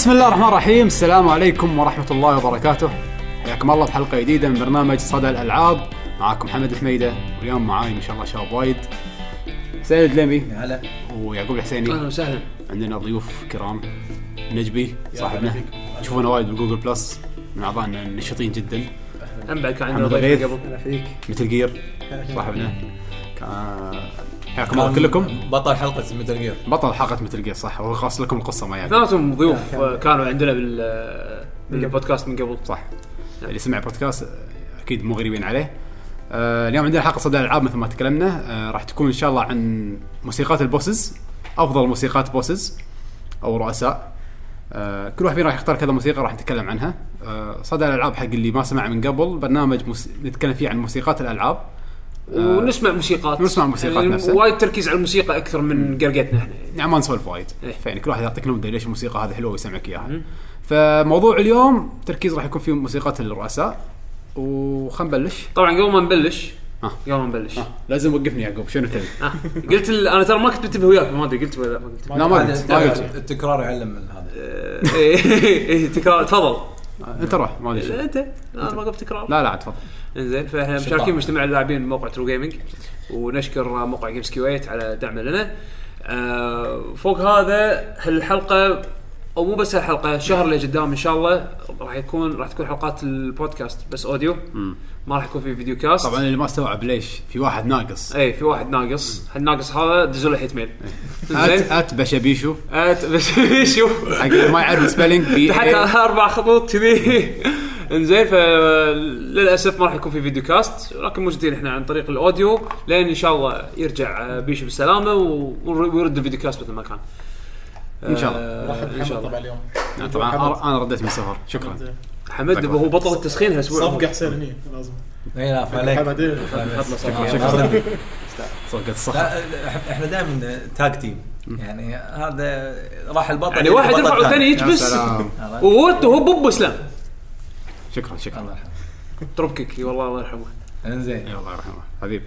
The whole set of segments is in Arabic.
بسم الله الرحمن الرحيم. السلام عليكم ورحمة الله وبركاته. حياكم الله بحلقة جديدة من برنامج صدى الألعاب. معاكم محمد الحميدة واليوم معاي ما شاء الله شباب وايد. حسين الدلمي هلا. ويعقوب الحسيني. أهلا وسهلا. عندنا ضيوف كرام. نجبي صاحبنا. تشوفونه وايد بال Google Plus. من أعضائنا النشيطين جدا. هم بعد كان عندنا ضيف. قبل مثل جير صاحبنا. حياكم الله كلكم. بطل حلقة Metal Gear بطل حلقة Metal Gear صح. هو خاص لكم القصة ما يعني. اثنيناتهم ضيوف كانوا عندنا بال بالبودكاست من قبل. صح. اللي سمع بودكاست أكيد مو غريبين عليه. آه اليوم عندنا حلقة صدى الألعاب مثل ما تكلمنا. آه راح تكون إن شاء الله عن موسيقات ال bosses أفضل موسيقات bosses أو رؤساء. آه كل واحد فينا راح يختار كذا موسيقى راح نتكلم عنها. صدى الألعاب حق اللي ما سمع من قبل برنامج مس... نتكلم فيه عن موسيقات الألعاب. ونسمع موسيقات. ونسمع موسيقات يعني نفسها. وايد تركيز على الموسيقى أكثر من قرقتنا إحنا. يعني ما نسولف وايد. إيه. فيعني كل واحد يعطيك نبذة ليش الموسيقى هذه حلوة ويسمعك إياها. فموضوع اليوم تركيز راح يكون في موسيقات الرؤساء. وخلينا نبلش. طبعا قبل ما نبلش آه. قبل ما نبلش. آه. لازم وقفني يعقوب شنو تبي؟ آه. قلت ال... أنا ترى ما كنت منتبه وياك ما أدري قلت ولا ما قلت. لا ما قلت ما قلت. التكرار يعلم من هذا. آه، إيه، إيه، تكرار تفضل. أنت روح ما أدري. أنت؟ أنا ما قلت تكرار. لا لا تفضل. إنزين فإحنا. مشاركين مجتمع اللاعبين بموقع True Gaming ونشكر موقع Games Kuwait على دعمه لنا آه، فوق هذا هالحلقة أو مو بس هالحلقة الشهر اللي قدام إن شاء الله راح يكون راح تكون حلقات البودكاست بس audio. ما راح يكون في video cast. طبعا اللي ما استوعب ليش في واحد ناقص. اي في واحد ناقص. هالناقص هذا دزوا له hate mail at زين at بشبيشو. حق اللي ما يعرف spelling b تحت a. أربع خطوط كذي. انزين فللاسف ما راح يكون في video cast ولكن موجودين إحنا عن طريق ال audio لين إن شاء الله يرجع آه، بيشو بالسلامة ويرد ال video cast مثل ما كان. إن شاء الله. آه، إن شاء الله. طبعا اليوم. يعني طبعا. أنا- أنا رديت من السفر. شكرا. حمد هو بطل التسخين هالاسبوع صفقة حسين هني لازم. إي لا فعليك. شكرا. صفقة الصخر إحنا دائما tag team. يعني هذا راح البطل يعني واحد يرفع ثاني. والثاني عرفت؟ وهو هو بوب اسلام شكرا شكرا. الله يرحمه. دروب كيك. والله الله يرحمه. إنزين. يا الله يرحمه. حبيب.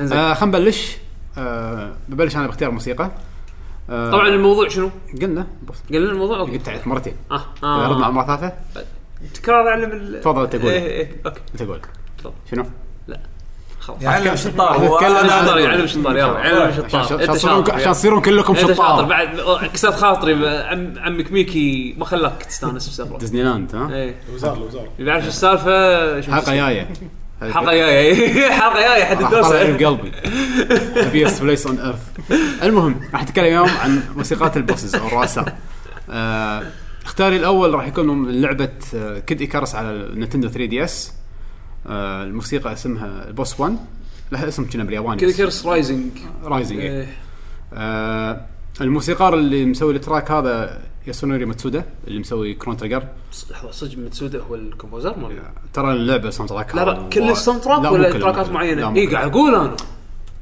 إنزين. آه خلينا نبلش. آه ببلش أنا باختيار موسيقى. آه طبعا الموضوع شنو؟ قلنا. بص قلنا الموضوع؟ أوكي قلت مرتين. آه آه. مرة ثالثة. تكرار علم ال تفضل أنت قول. إيه إيه أوكي. انت قول تفضل. شنو؟ خلاص يعلم شطار. هو نتكلم. يعلم شطار يلا. يعلم عشان شطار. عشان أنت تصيرون شاطر. عشان تصيرون كلكم شاطر. شطار. بعد كسرت خاطري عم عمك ميكي ما خلاك تستانس بسفره ديزني لاند ها؟ إيه. الوزاره الوزاره اللي بيعرف السالفة حلقة جاية. حلقة جاية. حلقة جاية حد الدوسه بقلبي happiest place on earth المهم راح نتكلم اليوم عن موسيقات ال bosses أو الرؤساء آه، اختاري الأول راح يكون من لعبة آه، Kid Icarus على ال Nintendo 3 DS آه، الموسيقى اسمها ال boss 1 لها اسم كنا بالياباني كذا. Icarus Uprising رايزنج إيه. إيه. آه، الموسيقار اللي مسوي التراك هذا ياسونوري ماتسودا اللي مسوي كرون تريجر لحظة صدق متسوده هو الكومبوزر مال ترى اللعبه ساوند تراك لا لا كل الساوند تراك ولا تراكات معينة؟ اي قاعد أقول أنا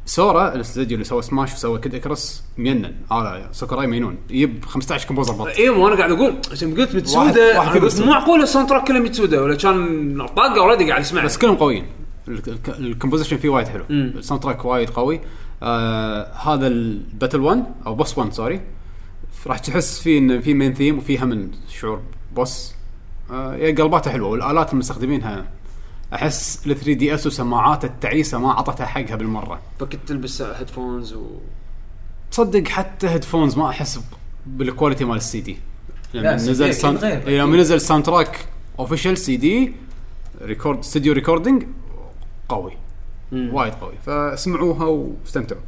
سورا الاستوديو اللي سوى سماش وسوى كيد اكرس مينن. هذا سوكوراي مينون. يجيب 15 كومبوزر بط اي مو أنا قاعد أقول عشان قلت متسودة. مو معقول الساوند تراك كله متسودة ولا كان طاقة أوريدي قاعد يسمع بس كلهم قويين. ال- ال- ال composition فيه وايد حلو. ال soundtrack وايد قوي. آه هذا ال battle 1 أو boss 1 sorry راح تحس فيه إن في main theme وفيها من شعور boss آه قلباته حلوة والآلات المستخدمينها أحس ال 3 DS وسماعات التعيسه ما عطتها حقها بالمرة. فكنت تلبس headphones و تصدق حتى headphones ما أحس بال quality مال السي دي. لما لا، نزل. إيه، لما نزل soundtrack official CD record studio recording قوي. وايد قوي. فاسمعوها واستمتعوا.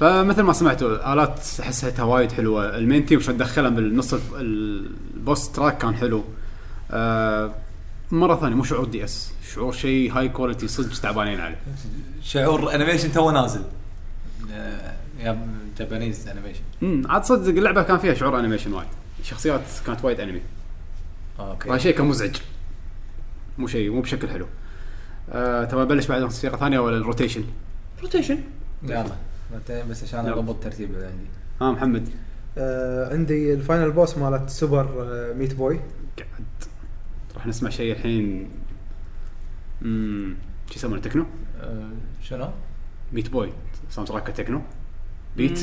فمثل ما سمعتوا الآلات حسيتها وايد حلوة. ال main theme شلون دخلها بالنص الف- ال boss track كان حلو. آه مرة ثانية مو شعور DS شعور شيء high quality صدق تعبانين عليه. شعور animation تو نازل. يا Japanese animation امم عاد صدق اللعبة كان فيها شعور animation وايد. الشخصيات كانت وايد anime okay. وهذا شيء كان مزعج. مو شيء مو بشكل حلو. آه تبغى نبلش بعد موسيقى ثانية ولا ال rotation؟ rotation يلا. بس عشان. اضبط ترتيب اللي عندي ها محمد. آه عندي ال final boss مالت سوبر آه Meat Boy. قاعد. راح نسمع شيء الحين. امم شو يسمونه تكنو؟ آه، شنو؟ Meat Boy. soundtrack techno. beat.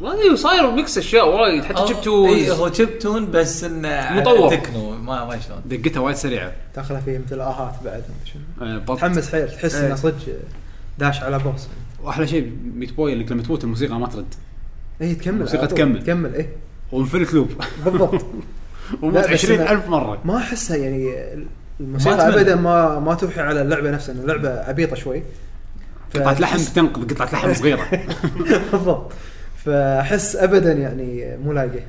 ما ادري صاير mix أشياء وايد. حتى جبتوا اي هو chiptune بس إنه مطور. تكنو. ما ما شلون دقتها وايد سريعه داخله فيه مثل آهات بعد ما شنو. آه but تحمس حيل تحس إيه. إنه صدق داش على boss. وأحلى شيء Meat Boy إنك لما تموت الموسيقى ما ترد. اي تكمل. الموسيقى طول. تكمل. تكمل إيه. وانفلت loop بالضبط. وموت لا، بس 20000 مرة. ما أحسها يعني الموسيقى. ابدا ما ما توحي على اللعبة نفسها اللعبة عبيطة شوي. ف- قطعه لحم تنقذ قطعه لحم صغيرة. بالضبط. فأحس ابدا يعني مو لايقه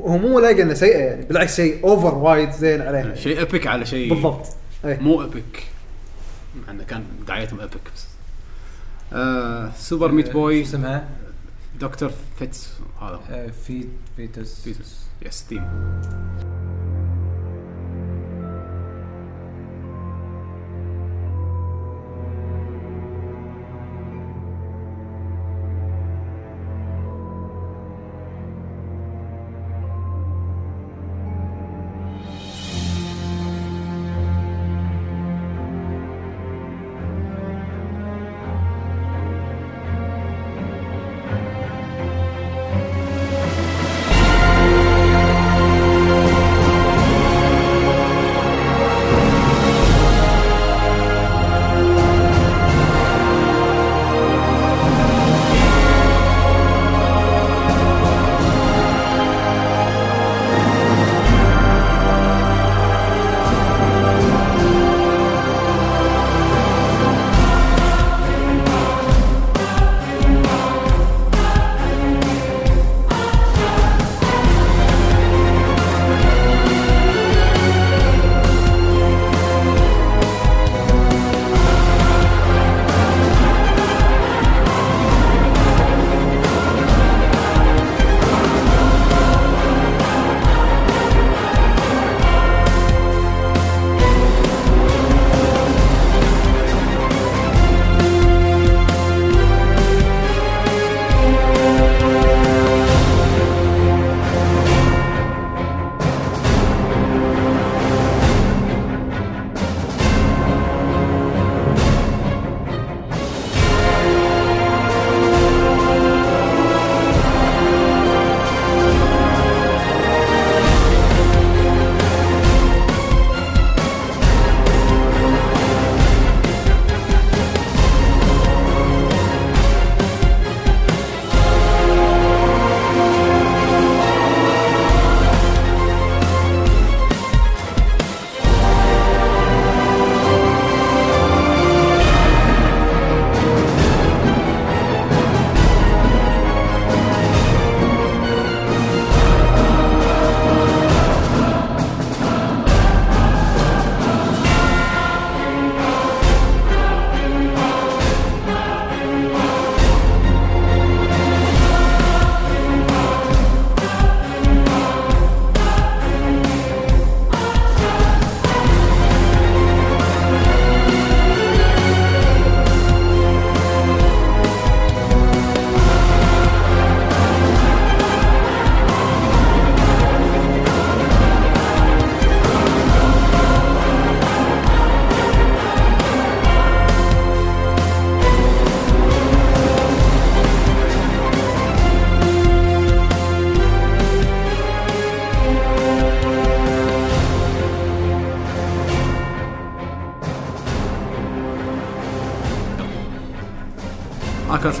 هو مو لايقه إنه سيئة يعني بالعكس شيء اوفر وايد زين عليها. شيء ابيك على شيء بالضبط. إيه. مو ابيك مع إنه كان دعايتهم ابيك بس. آه سوبر ميت بوي اسمها؟ دكتور فيتس هذا. آه، في فيتوس فيتس يس تيم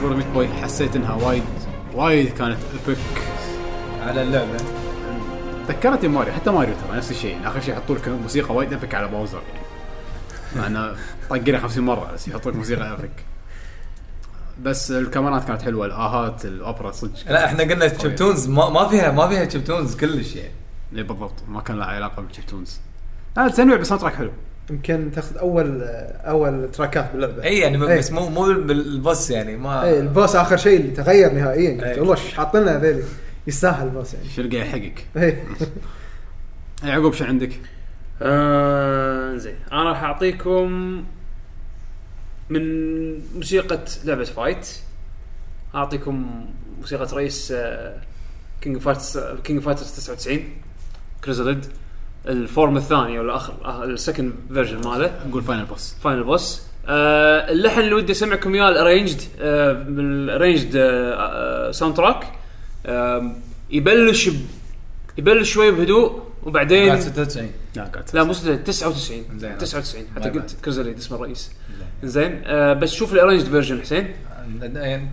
Super Meat Boy حسيت إنها وايد وايد كانت epic على اللعبة. ذكرتني ماريو حتى ماريو ترى نفس الشيء. يعني آخر شيء يحطوا لك موسيقى وايد epic على Bowser يعني انه طقنا 50 مرة بس يحطوا لك موسيقى epic بس الكاميرات كانت حلوة الآهات الأوبرا صدق لا إحنا قلنا chiptunes ما, ما فيها ما فيها chiptunes كلش يعني. اي بالضبط. ما كان لها علاقة بال chiptunes لا تنويع بس track حلو. يمكن تاخذ أول أول track ات باللعبة. أي يعني إيه. بس مو مو بال boss يعني ما اي ال boss آخر شيء اللي تغير نهائيا. قلت إيه. والله إيش حاط لنا هذيلي؟ يستاهل ال boss يعني. شو قاعد يحقق؟ إيه. يعقوب شو عندك؟ آه زين. أنا راح أعطيكم من موسيقى لعبة fight. أعطيكم موسيقى رئيس King Fighters King Fighters 99 Krizalid ال form الثاني أو الأخر آه، ال second version ماله. نقول final boss final boss آه اللحن اللي ودي أسمعكم إياه ال arranged آه بال arranged آه soundtrack آه يبلش ب... يبلش شوي بهدوء وبعدين قاعد 96 لا قاعد لا مو 99 زين. 99 حتى. قلت Krizalid اسم الرئيس. زين. آه بس شوف ال arranged version حسين.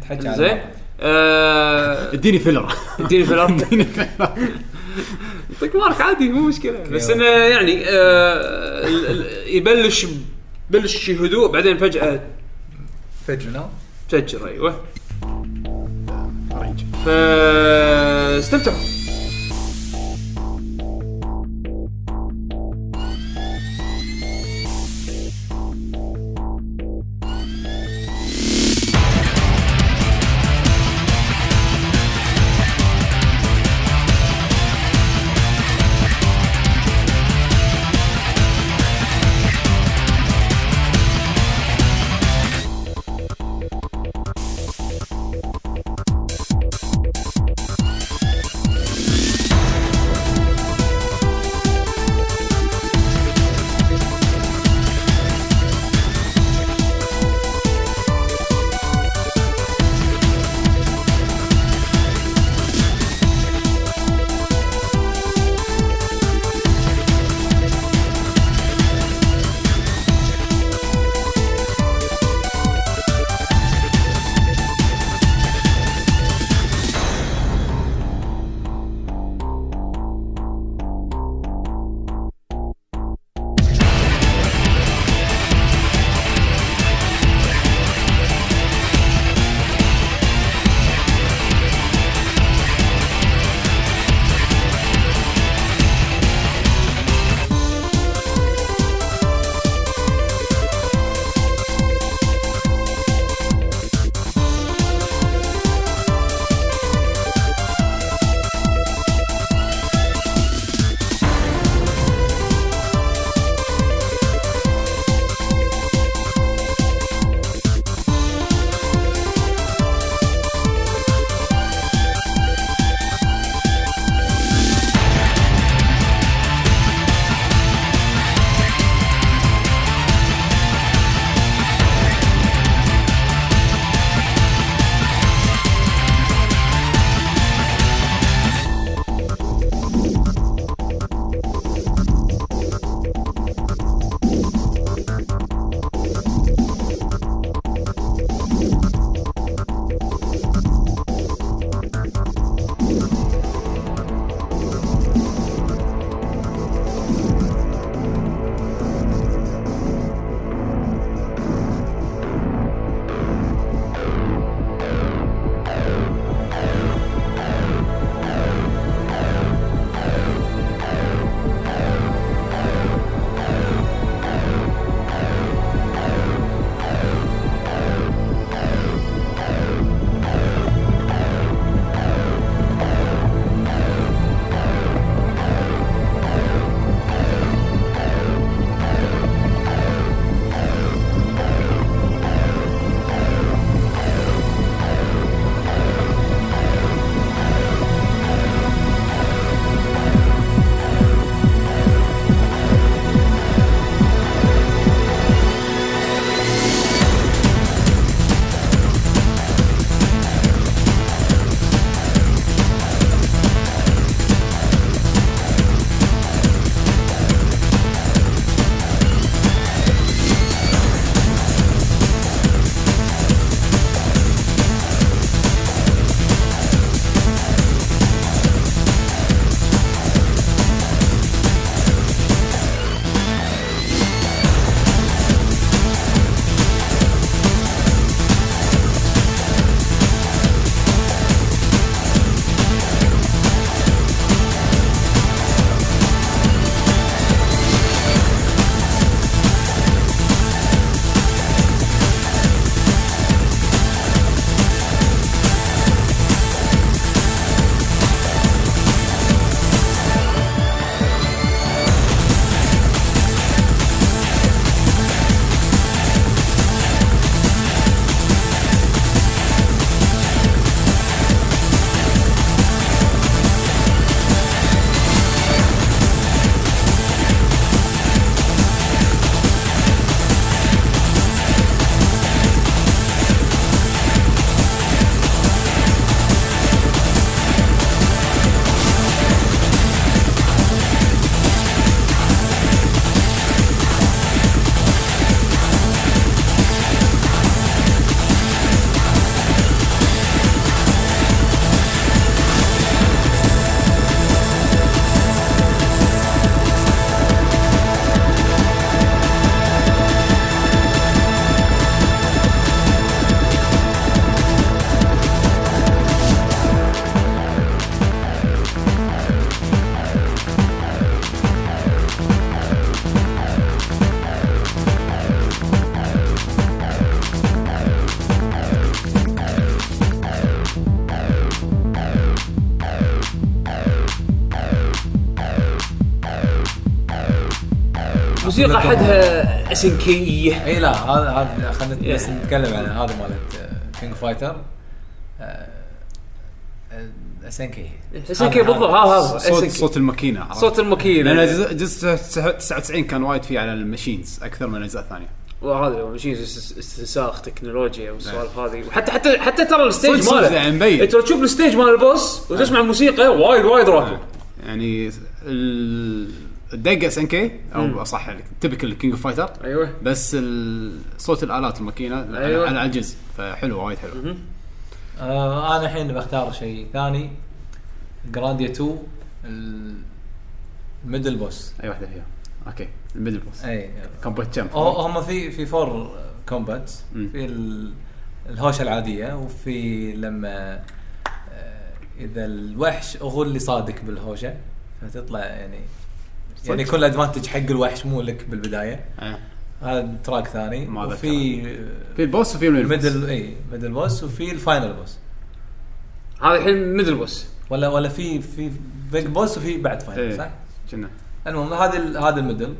تحكي زين. آه، اديني فيلر اديني فيلر اديني فيلر يعطيك مارك عادي مو مشكلة. بس إنه يعني آه ال- ال- يبلش بلش شي هدوء بعدين فجأة فجر شنو؟ تفجر أيوه. رينج فاستمتعوا. موسيقى حدها SNK إي لا هذا هذا خلينا بس يعني. نتكلم عن هذا مالت King Fighter SNK SNK بالضبط ها هذا صوت. صوت الماكينة عرفت؟ صوت الماكينة. لأن جزء جزء 99 كان وايد فيه على ال machines أكثر من الاجزاء الثانية وهذا هو machine است- استنساخ تكنولوجيا والسوالف هذه. وحتى حتى حتى ترى ال stage ماله. يعني مبين. انت لو تشوف ال stage مال ال boss وتسمع الموسيقى وايد وايد راكب. يعني الدقه SNK أو صح typical King of Fighter أيوه. بس صوت الآلات الماكينة أيوة. على الجزء فحلو وايد حلو. آه أنا الحين بختار شيء ثاني Grandia 2 ال middle boss أي واحدة فيها. أوكي ال middle boss أي جمب هو- هم في في four combat. في ال- الهوشة العادية وفي لما آه، إذا الوحش هو اللي صادك بالهوشة فتطلع يعني يعني يكون ال advantage حق الوحش مو لك بالبداية. آه. هذا track ثاني. ما وفي في ال boss وفي ال middle اي middle boss وفي ال final boss. هذا الحين middle boss. ولا ولا في في big boss وفي بعد final إيه. صح؟ كنا. المهم هذا هذا ال middle.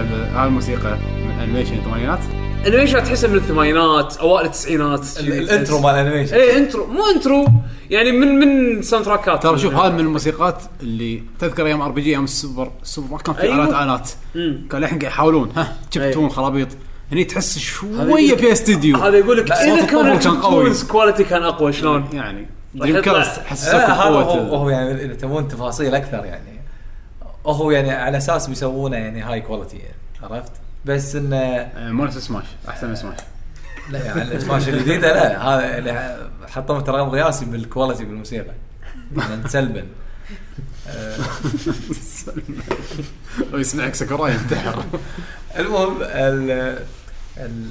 اللعبه هذه الموسيقى من animation الثمانينات animation تحسه من الثمانينات أوائل التسعينات. ال- ال intro مال ال animation اي intro مو intro يعني من من soundtrack ات ترى شوف هذا من الموسيقات اللي تذكر أيام RPG أيام ال Super ال Super ما كان في. الات الات مم. كان الحين قاعد يحاولون. ها شبتون أيوة. خرابيط هني تحس شوية فيها استديو هذا يقول لك اذا كان الطبل كان قوي. ال tones quality كان أقوى شلون؟ يعني Dreamcast آه حسسك هو, بقوة. هو يعني إذا تبون تفاصيل أكثر يعني. هو يعني على أساس بيسوونه يعني high quality يعني عرفت؟ بس إنه آه، مو نفس Smash أحسن من Smash لا يعني السماش الجديده لا هذا اللي حطوا رقم قياسي بال quality بالموسيقى يعني سلبا ويسمعك ساكوراي ينتحر. المهم ال ال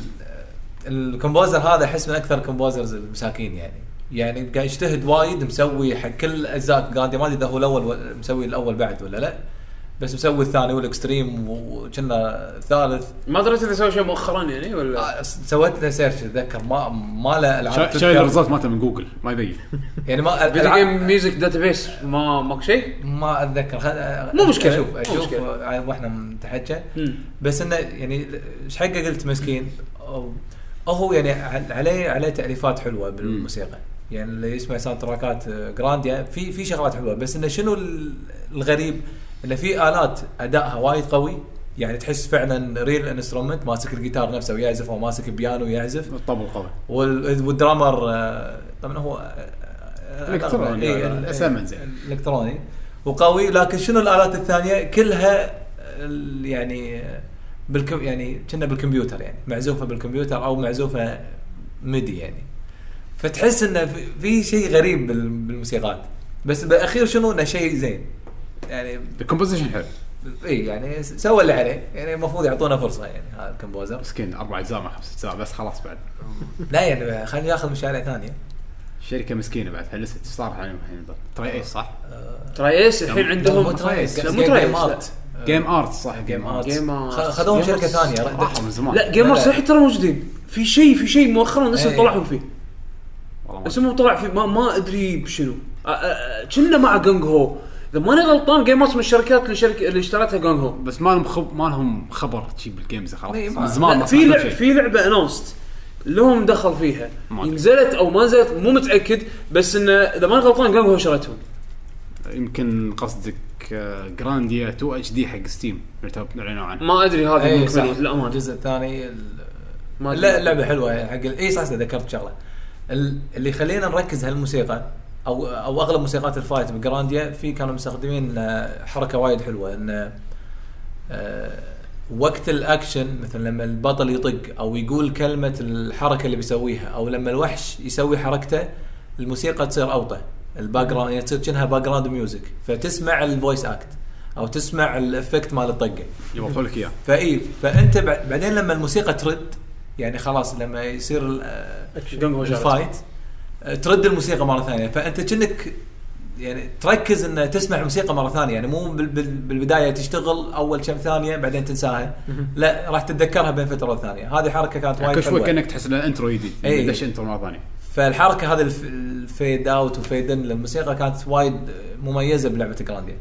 ال composer هذا أحس من أكثر ال composers المساكين يعني. يعني قاعد يجتهد وايد مسوي حق كل أجزاء ما أدري إذا هو الأول مسوي الأول بعد ولا لا. بس مسوي الثاني وال Xtreme وكنا الثالث ما دريت إذا سوى شيء مؤخرا يعني ولا؟ آه، سويت له search أتذكر. ما ما له ألعاب شا- شايل. ال result مالته من جوجل ما يبين. يعني ما video game music database ما ماكو شيء؟ ما أتذكر. خل... مو مشكلة. أشوف أشوف وإحنا نتحكى. بس إنه يعني إيش حقه قلت مسكين؟ أو- هو يعني عل- عليه عليه تأليفات حلوة بالموسيقى. يعني اللي يسمع soundtrack ات Grandia في في شغلات حلوة. بس إنه شنو ال- الغريب؟ إنه في آلات أدائها وايد قوي. يعني تحس فعلا real instrument ماسك الجيتار نفسه ويعزف أو ماسك بيانو ويعزف. الطبل قوي. وال- وال drummer آه، طبعا هو آه، آه، إلكتروني، إيه، زين. الالكتروني وقوي. لكن شنو الآلات الثانية؟ كلها يعني بالكم يعني كنا بالكمبيوتر يعني. معزوفة بالكمبيوتر أو معزوفة MIDI يعني. فتحس إنه في- شيء غريب بال- بالموسيقات. بس بالاخير شنو؟ إنه شيء زين. يعني ال composition حلو. اي يعني سوى اللي عليه. يعني المفروض يعطونا فرصة يعني هذا ال composer. مسكين أربع أجزاء ما خمس اجزاء بس خلاص بعد. لا يعني خليه ياخذ مشاريع ثانية. شركة مسكينة بعد فلست إيش صار الحين؟ الحين Tri-Ace صح؟ تراي ايس الحين عندهم مو ترايس لا، مو جيم ترايس ارت جيم ارت صح جيم ارت جيم آرت. خذوهم جيم شركة. ثانية راحوا من زمان. لا جيمرز لا. الحين ترى موجودين. في شيء في شيء مؤخرا إيه. طلعوا فيه. والله ما اسمه طلع فيه ما, ما أدري بشنو. آه، آه، كنا مع جانج هو إذا ماني غلطان جيمرز من الشركات اللي شركه اللي اشترتها جانج هو بس ما لهم خب... ما لهم خبر شي بالجيمز خلاص إيه، ما- من زمان لا، ما في صار لعب شيء. في لعبة انونست لهم دخل فيها. ما أدري. نزلت أو ما نزلت مو متأكد بس انه إذا ماني غلطان جانج هو شرتهم يمكن قصدك آه، Grandia 2 HD حق Steam تو اعلنوا عنه. ما أدري هذا اي ممكن. صح. الجزء الثاني ال- ما أدري. لا اللعبه حلوة حق ال- اي صح ذكرت شغلة. ال- اللي يخلينا نركز هالموسيقى أو أو أغلب موسيقات ال fight ب Grandia في كانوا مستخدمين آه، حركة وايد حلوة إن آه، وقت الأكشن مثلا لما البطل يطق أو يقول كلمة الحركة اللي بيسويها أو لما الوحش يسوي حركته الموسيقى تصير أوطى. ال background يعني تصير كأنها background music فتسمع ال voice act أو تسمع ال effect مال الطقة. يوضحوا لك إياه. فإي فأنت بع- بعدين لما الموسيقى ترد يعني خلاص لما يصير. ال fight آه، ترد الموسيقى مرة ثانية. فأنت كأنك يعني تركز ان تسمع الموسيقى مرة ثانية. يعني مو بال- بال- بالبداية تشتغل أول كم ثانية بعدين تنساها. لا راح تتذكرها بين فترة وثانية. هذه حركة كانت وايد شوي كأنك تحس إنه intro جديد إيه. دش intro مرة ثانية. فالحركة هذه الف- ال fade out و fade in للموسيقى كانت وايد مميزة بلعبة جرانديا.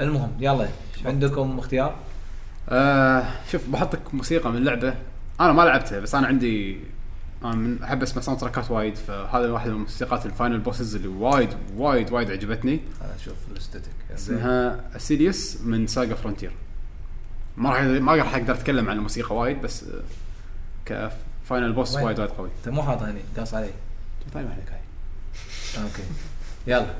المهم يلا عندكم اختيار؟ آه شوف بحطك موسيقى من لعبه أنا ما لعبتها بس أنا عندي أنا من أحب أسمع soundtrack ات وايد فهذا واحدة من موسيقات ال final bosses اللي وايد وايد وايد عجبتني. أشوف الاستاتيك اسمها اسيديوس من SaGa Frontier ما راح ما راح أقدر أتكلم عن الموسيقى وايد بس ك final boss؟ وايد. وايد قوي. أنت مو حاط هني قاص علي. طيب عليك هاي okay. يلا.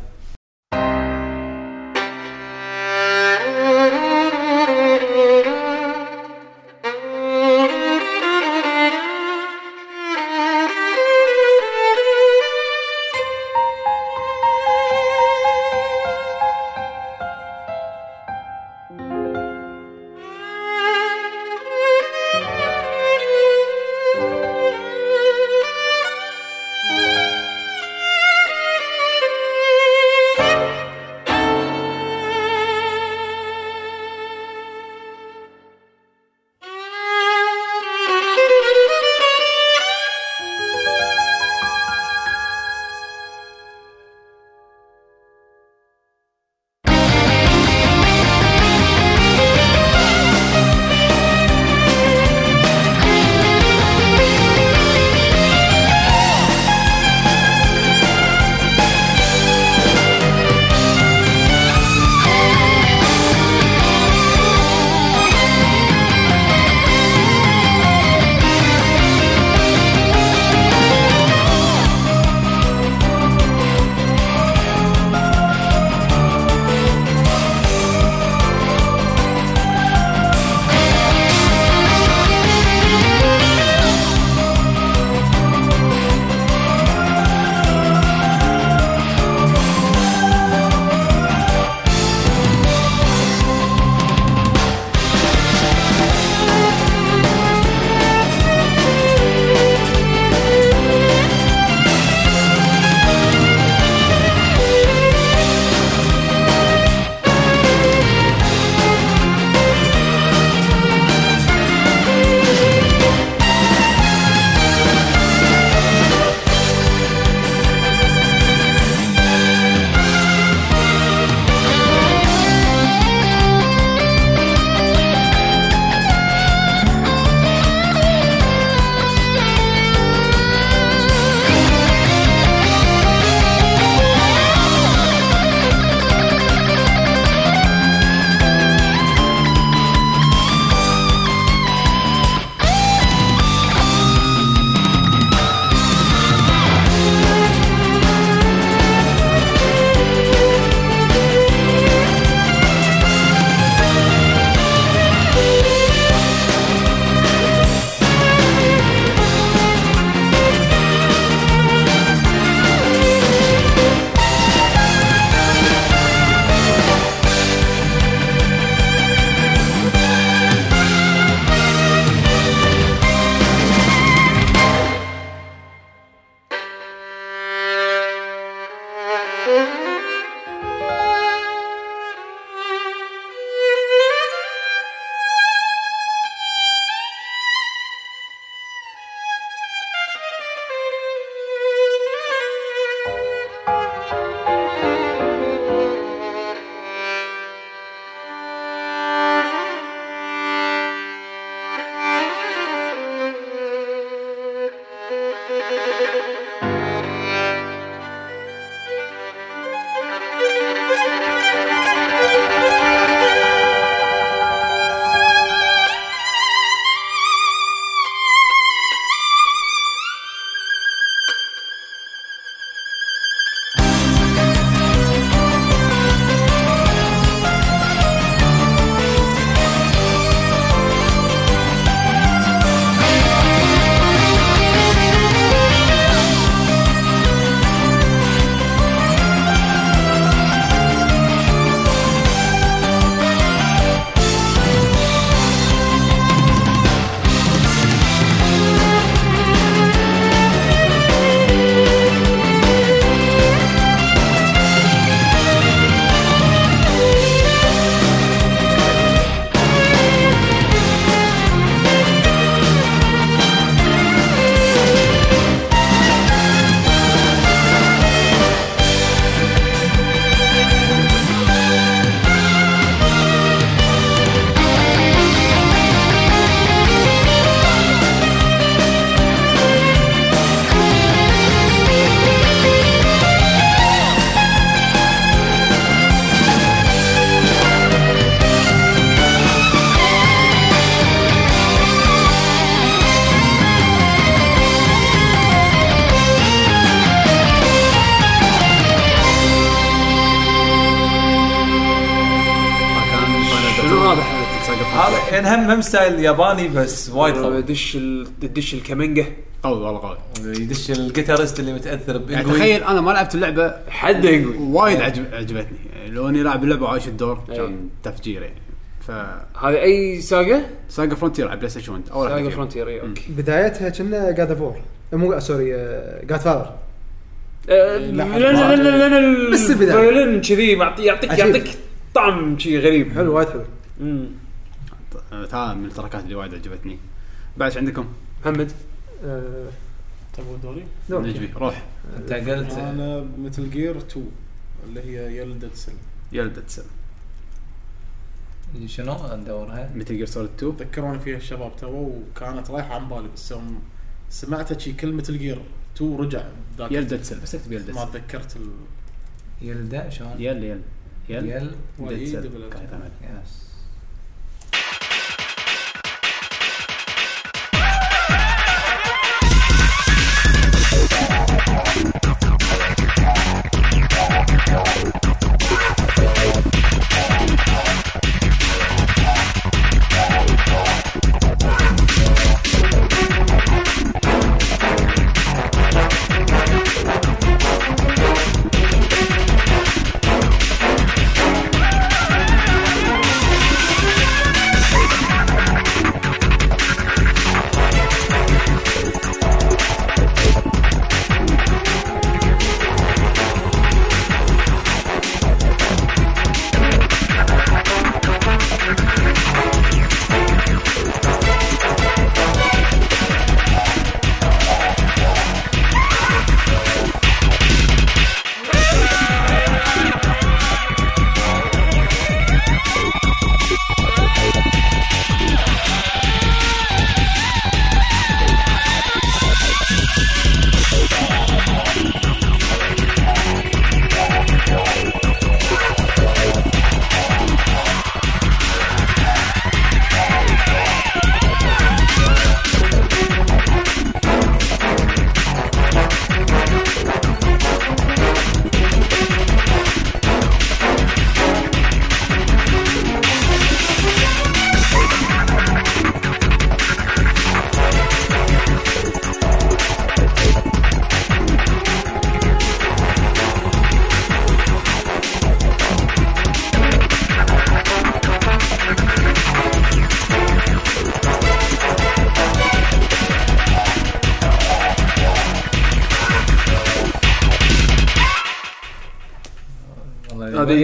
هذا. يعني هم هم style ياباني بس وايد قوي يدش ال- يدش الكمنجه قوي والله قوي. يدش ال guitarist اللي متأثر يعني بانجوي تخيل أنا ما لعبت اللعبة حد يقوي وايد عجب عجبتني. يعني لو أني لاعب اللعبة وعايش الدور. كان تفجير يعني. ف هذه أي ساقة؟ SaGa Frontier على بلاي ستيشن 1 أول ساقة. فرونتير أي أوكي. بدايتها كنا God for مو sorry Godfather آه، لأن لأن لأن بس البداية. ال violin كذي معطي يعطيك. يعطيك طعم شيء غريب. حلو وايد حلو. مم. هذا من ال track ات اللي وايد عجبتني. بعد عندكم؟ محمد. آه، تبغى دوري؟ دور. نجبي روح. أنت قلت أنا Metal Gear 2 اللي هي Yell Dead Cell Yell Dead Cell شنو ندورها Metal Gear Solid 2 ذكروني فيها الشباب تو وكانت رايحة عن بالي بس يوم سمعتها شي كلمه ال Gear 2 رجع ذاك يلدد سن بس أكتب يلدد ما تذكرت ال يلدا شلون؟ يل يل يل يل. دبل. يس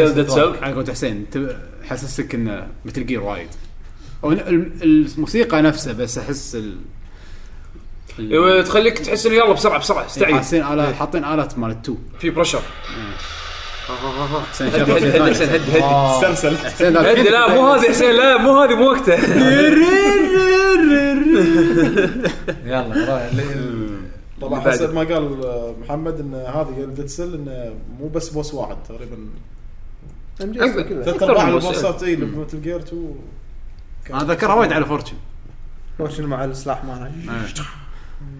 Yell Dead Cell على قولة حسين حسسك انه Metal Gear وايد. أو ال- ال- الموسيقى نفسها بس أحس ال ال- أيوه تخليك تحس إنه يلا بسرعة بسرعة استعيد حاطين الات حاطين آلات مال التو في pressure حسين هد شغل شيء هد ثاني. حسين هد هد. استرسل لا هد لا مو هذه حسين لا مو هذه مو وقته. يلا طبعا حسب ما قال محمد إن هذه Dead Cell انه مو بس boss واحد تقريبا ام جي ثلاث ارباع اي Metal Gear 2 أنا ذكرها وايد على Fortune. شنو مع السلاح مالها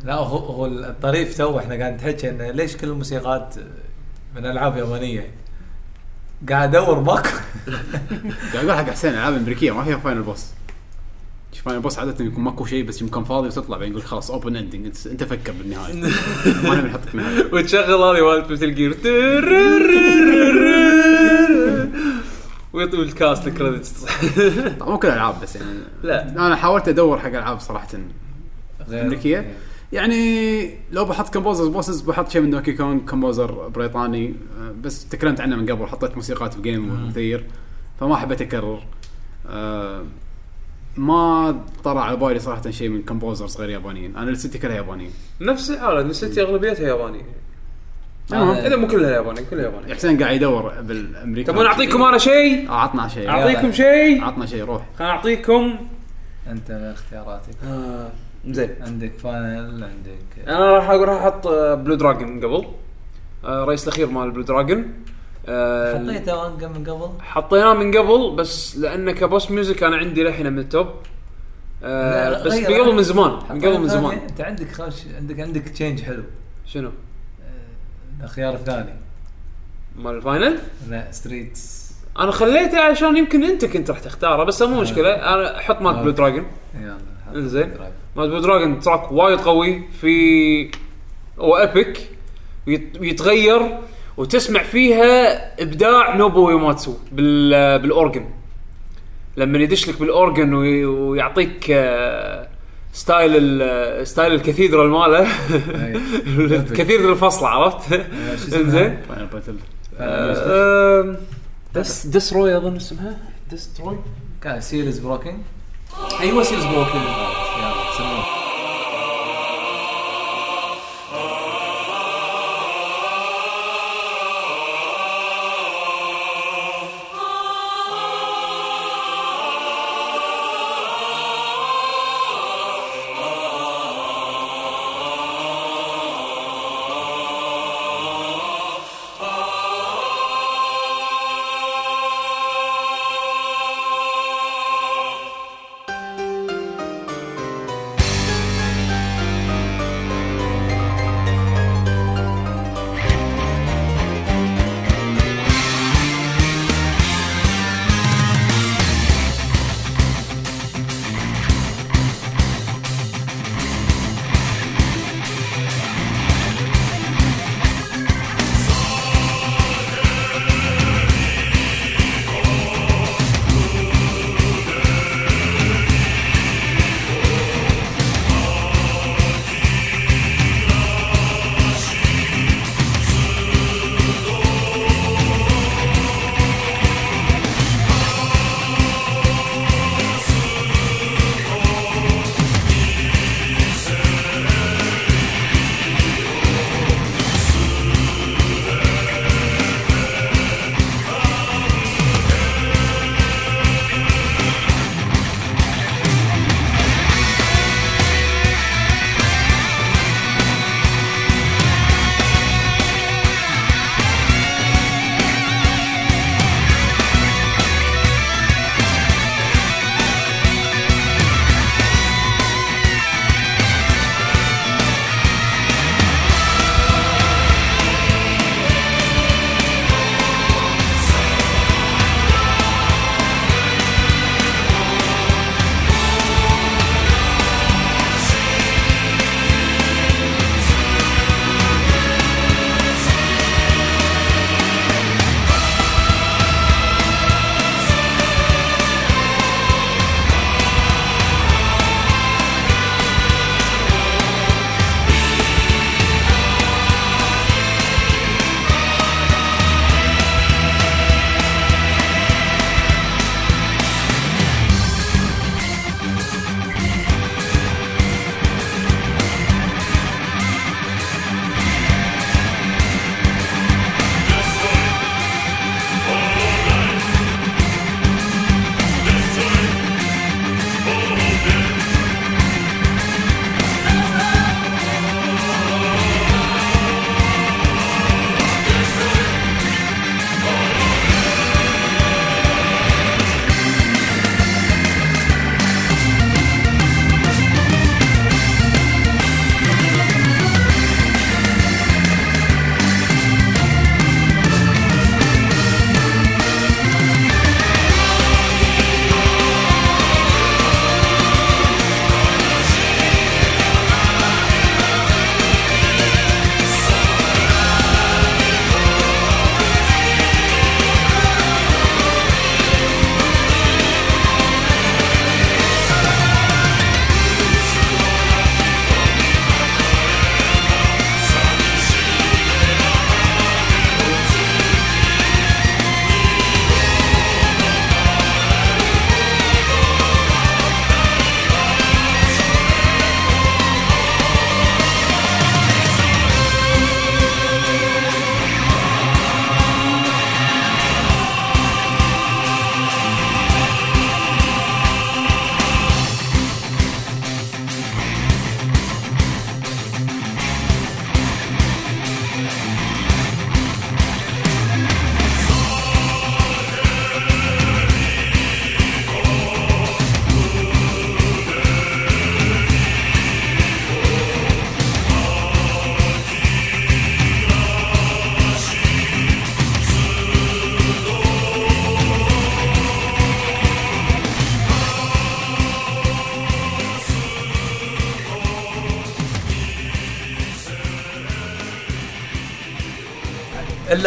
لا هو هو الطريف تو إحنا قاعد نحكي إنه ليش كل الموسيقات من ألعاب يابانية؟ قاعد أدور ماكو. قاعد أقول حق حسين ألعاب أمريكية ما فيها final boss final boss عادة يكون ماكو شيء بس مكان فاضي وتطلع بعدين يقول خلاص open ending أنت, أنت فكر بالنهاية. ما نبي نحطك نهايه وتشغل هذه مالت Metal Gear ويطوي ال cast ال credits. طبعا مو كل الألعاب بس يعني. لا. أنا حاولت أدور حق ألعاب صراحة أمريكية. يعني لو بحط composers bosses بحط شيء من Donkey Kong composer بريطاني. آه، بس تكلمت عنه من قبل حطيت موسيقات ب game مثير فما حبيت أكرر. آه، ما طلع على بالي صراحة شيء من composers غير يابانيين. أنا list ي كلها يابانيين نفس الحاله نسيتي أغلبيتها ياباني المهم إذا مو كلها ياباني كلها ياباني حسين قاعد يدور بالامريكي تبون أعطيكم أنا شيء؟ آه، عطنا شيء. أعطيكم شيء؟ عطنا شيء روح. خليني أعطيكم. أنت من اختياراتك. آه، زين. عندك final عندك أنا راح راح أحط آه، Blue Dragon قبل. آه، الرئيس الأخير مال Blue Dragon آه، حطيته من قبل؟ حطيناه من قبل بس لأنه ك boss music أنا عندي للحين من ال top. آه لا، بس غير. من قبل من زمان من قبل من. زمان. أنت عندك خوش عندك عندك change حلو. شنو؟ آه، الخيار الثاني مال ال final؟ لا ستريتس أنا خليته عشان يمكن أنت كنت راح تختاره بس مو مشكلة. أنا أحط مال Blue Dragon. يلا إنزين. مال Blue Dragon track وايد قوي في هو ويت- ويتغير وتسمع فيها إبداع نوبو يوماتسو بال بال organ. لما يدش لك بال organ وي- ويعطيك آه، style ال- style ال cathedral ماله. أي. ال cathedral الفصل عرفت؟ اسمها؟ إنزين. battle آه، this destroy أظن اسمها. destroy كان Seal is Broken أيوه Seal is Broken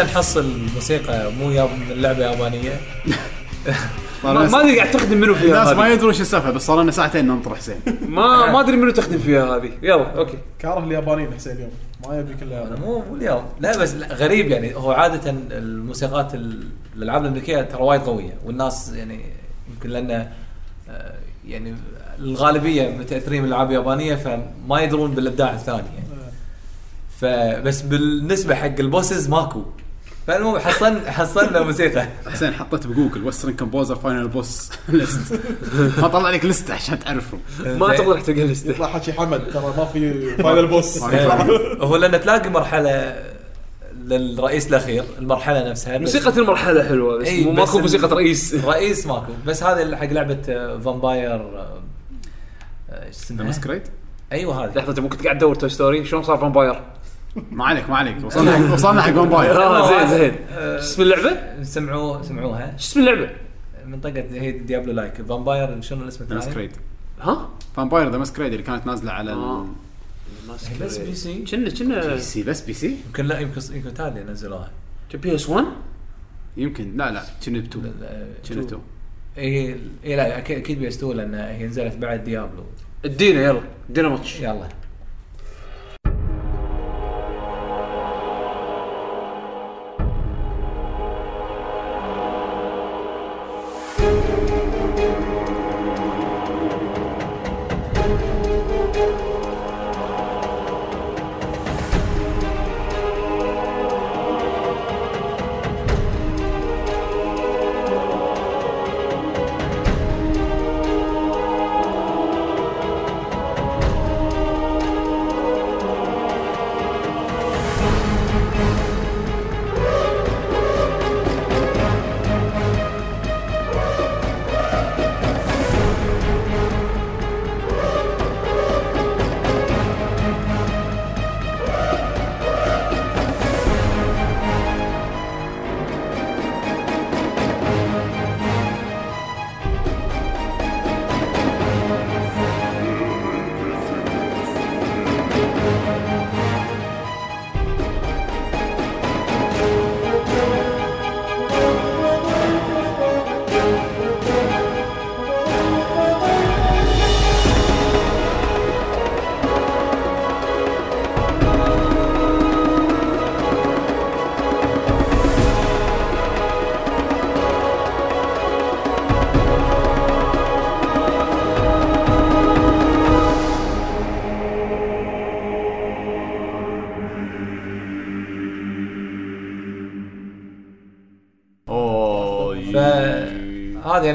إلا نحصل موسيقى مو ياب من لعبة يابانية. ما أدري قاعد تخدم منو فيها الناس ما هذه. يدرون شو السالفه بس صار لنا ساعتين ننطر حسين ما ما أدري منو تخدم فيها هذه. يلا أوكي. كاره اليابانيين حسين اليوم. ما يبي كله. أنا مو مو اليوم. لا بس لا غريب يعني. هو عادة الموسيقات ال- الألعاب الأمريكية ترى وايد قوية والناس يعني يمكن لأن آه، يعني الغالبية متأثرين بالألعاب اليابانية فما يدرون بالإبداع الثاني يعني. فبس بالنسبة حق ال bosses ماكو. فالمهم حصلنا حصلنا موسيقى. حسين حطيت بجوجل western composer final boss list ما طلع لك list ه عشان تعرفهم ما تقدر تلقى لسته يطلع حكي حمد ترى ما في final boss هو لأن تلاقي مرحلة للرئيس الأخير المرحلة نفسها موسيقى المرحلة حلوة بس إي، مو ماكو موسيقى رئيس. الرئيس ماكو. بس هذه حق لعبة Vampire إيش اسمها؟ Masquerade أيوه هذه. لحظة أنت ممكن قاعد تدور Toy Story شلون صار Vampire؟ ما عليك ما عليك. وصلنا حق وصلنا حق Vampire آه زين زين. آه، شو اسم اللعبة؟ سمعوا سمعوها. شو اسم اللعبة؟ منطقة هي Diablo like Vampire شنو الاسم الثاني؟ Masquerade ها؟ Vampire the Masquerade اللي كانت نازلة على آه. ال بس PC كنا كنا PC بس PC يمكن لا يمكن يمكن تالي نزلوها. PS 1 يمكن لا لا. كنا ب 2 كنا 2 اي اي لا أكيد أكيد PS 2 لأن هي نزلت بعد Diablo ادينا يلا. ادينا ماتش. يلا.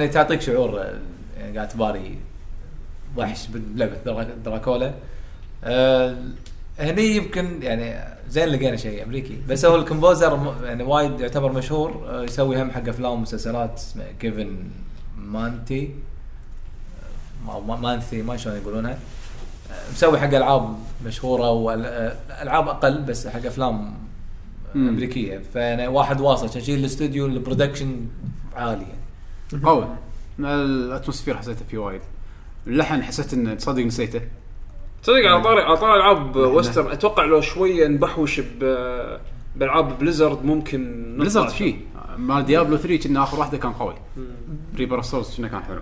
يعني تعطيك شعور يعني قاعد تباري وحش بلعبه درا- دراكولا. آه هني يمكن يعني زين لقينا شيء أمريكي. بس هو ال composer يعني وايد يعتبر مشهور آه يسوي هم حق أفلام ومسلسلات اسمه Kevin Manthei آه، ما- ما Manthei ما شلون يقولونها آه، مسوي حق ألعاب مشهورة والعاب أقل بس حق أفلام. أمريكية. فانا واحد واصل عشان الاستوديو ال production عالي يعني. قوي. ال atmosphere حسيته فيه وايد. اللحن حسيت إنه تصدق نسيته. تصدق على طاري على طاري العاب western أتوقع لو شوية نبحوش ب بألعاب Blizzard ممكن نطلع. Blizzard فيه. مال Diablo 3 كنا آخر واحدة كان قوي. Reaper Souls كنا كان حلو.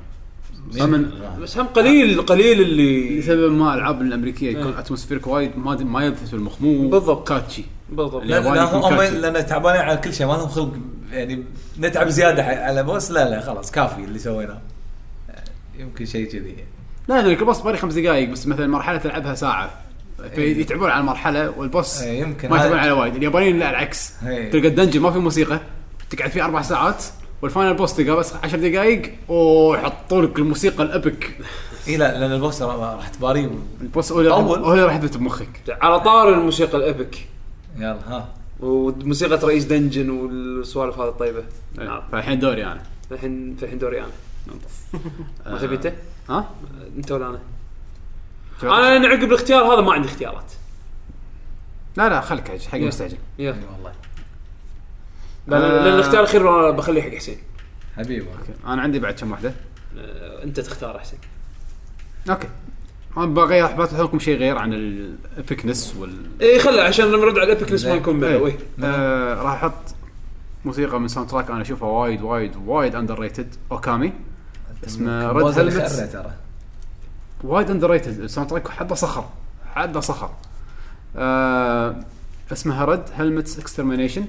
من بس هم قليل قليل اللي لسبب ما الالعاب الأمريكية يكون atmospheric وايد ما ما يضبط في المخ مو بالضبط. catchy. بالضبط. لا لا هم catchy. لأن تعبانين على كل شيء ما لهم خلق يعني نتعب زيادة على boss لا لا خلاص كافي اللي سويناه. يمكن شيء كذي. لا لأن ال boss باري خمس دقائق بس مثلا مرحلة تلعبها ساعة. فيتعبون على المرحلة وال boss إيه، يمكن ما يتعبون على وايد. اليابانيين لا العكس. إيه. تلقى ال dungeon ما في موسيقى تقعد فيه أربع ساعات وال final boss تلقى بس 10 دقائق ويحطوا لك الموسيقى ال epic. اي لا لأن ال boss را- راح تباريه. البوس. هو اللي راح يثبت بمخك. على طار الموسيقى الأبك. يلا ها. وموسيقى رئيس دنجن والسوالف هذه الطيبة. نعم فالحين دوري أنا. الحين الحين دوري أنا. ما تبي انت؟ ها؟ أنت ولا أنا؟ أنا أنا عقب الاختيار هذا ما عندي اختيارات. لا لا خليك حق مستعجل يلا اي والله. لأن آه. لأن الاختيار الاخير بخليه حق حسين. حبيبي. أنا عندي بعد كم واحدة؟ آه، أنت تختار احسن okay. أنا بغير بطلع لكم شيء غير عن ال epicness وال اي خله عشان لما نرد على ال epicness ما يكون إيه. ملوي آه راح أحط موسيقى من soundtrack أنا أشوفها وايد وايد وايد underrated Okami. اسمه Red Helm وايد underrated ال soundtrack حده صخر حده صخر. آه اسمها Red Helm Extermination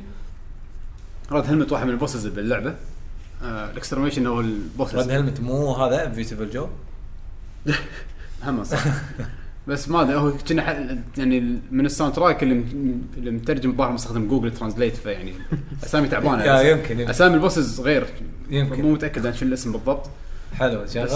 Red Helm واحد من ال bosses باللعبة. آه ال extermination هو ال bosses Red Helm مو هذا؟ Viewtiful Joe هم صح. بس ما أدري هو كنا يعني من ال soundtrack اللي اللي مترجم الظاهر مستخدم Google Translate فيعني أسامي تعبانة. يا يمكن يمكن, أسامي ال bosses غير. يمكن. مو متأكد عن شو الاسم بالضبط. حلو شغل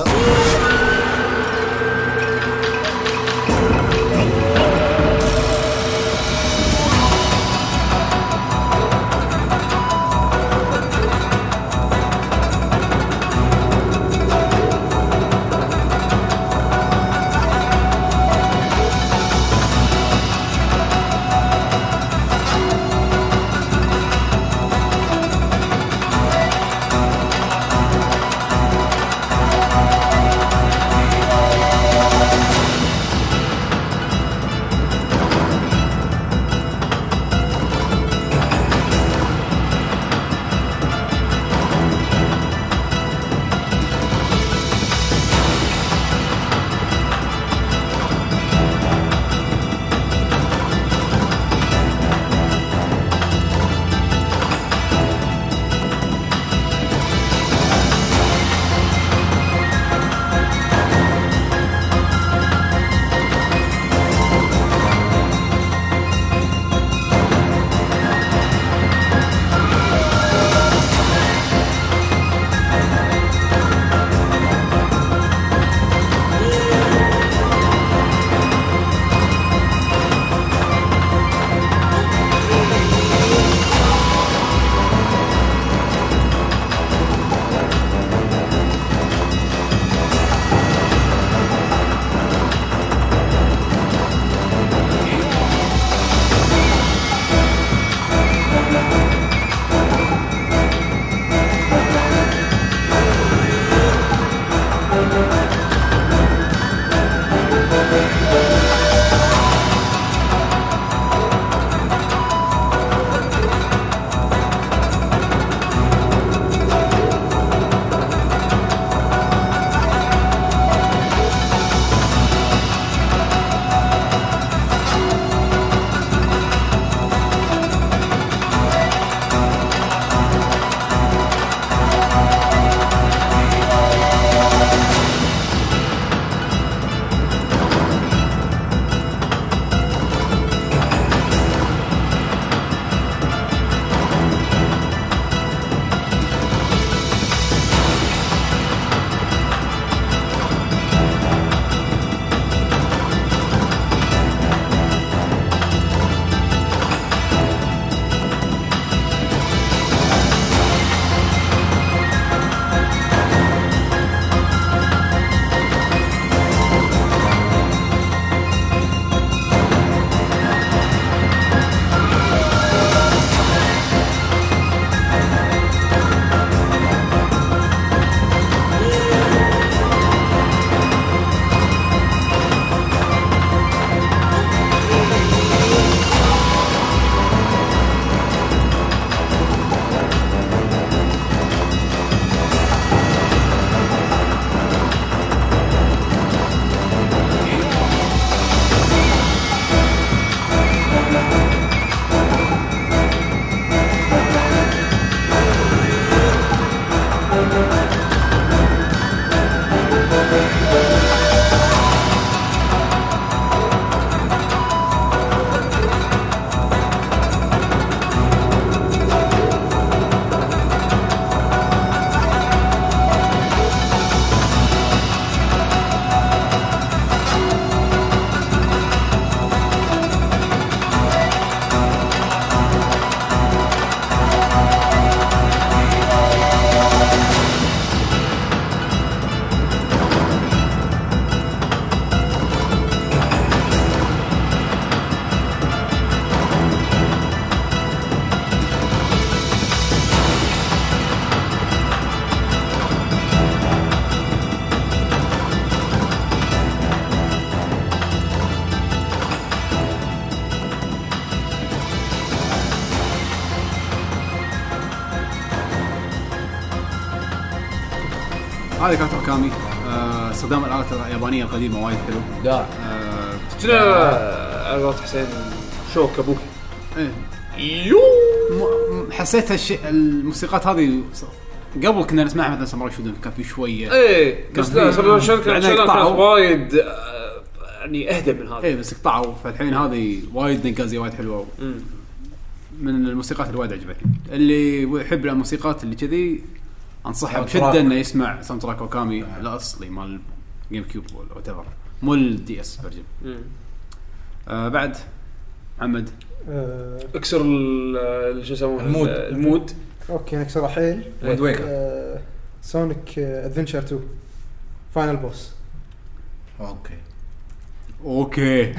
هذه كانت Okami آه، استخدام الآلات اليابانية القديمة وايد حلو. لا آه، كنا على قولة حسين شوك أبوك إيه. يو! حسيت هالشيء الموسيقات هذه قبل كنا نسمعها مثلا Samurai Shodown كان في شوية. إيه بس لا صراحة شوك بعدين كانت. وايد آه، يعني أهدى من هذا. إيه بس قطعوا. فالحين هذه وايد نقازيه وايد حلوة. من الموسيقات اللي وايد عجبتني. اللي يحب الموسيقات اللي كذي أنصحه بشدة. إنه يسمع soundtrack Okami الاصلي مال GameCube ولا whatever مو ال DS version. آه بعد محمد. آه، اكسر شو يسمونه؟ ال mood. ال mood. okay نكسر الحين Wind Waker Sonic Adventure 2 final boss okay.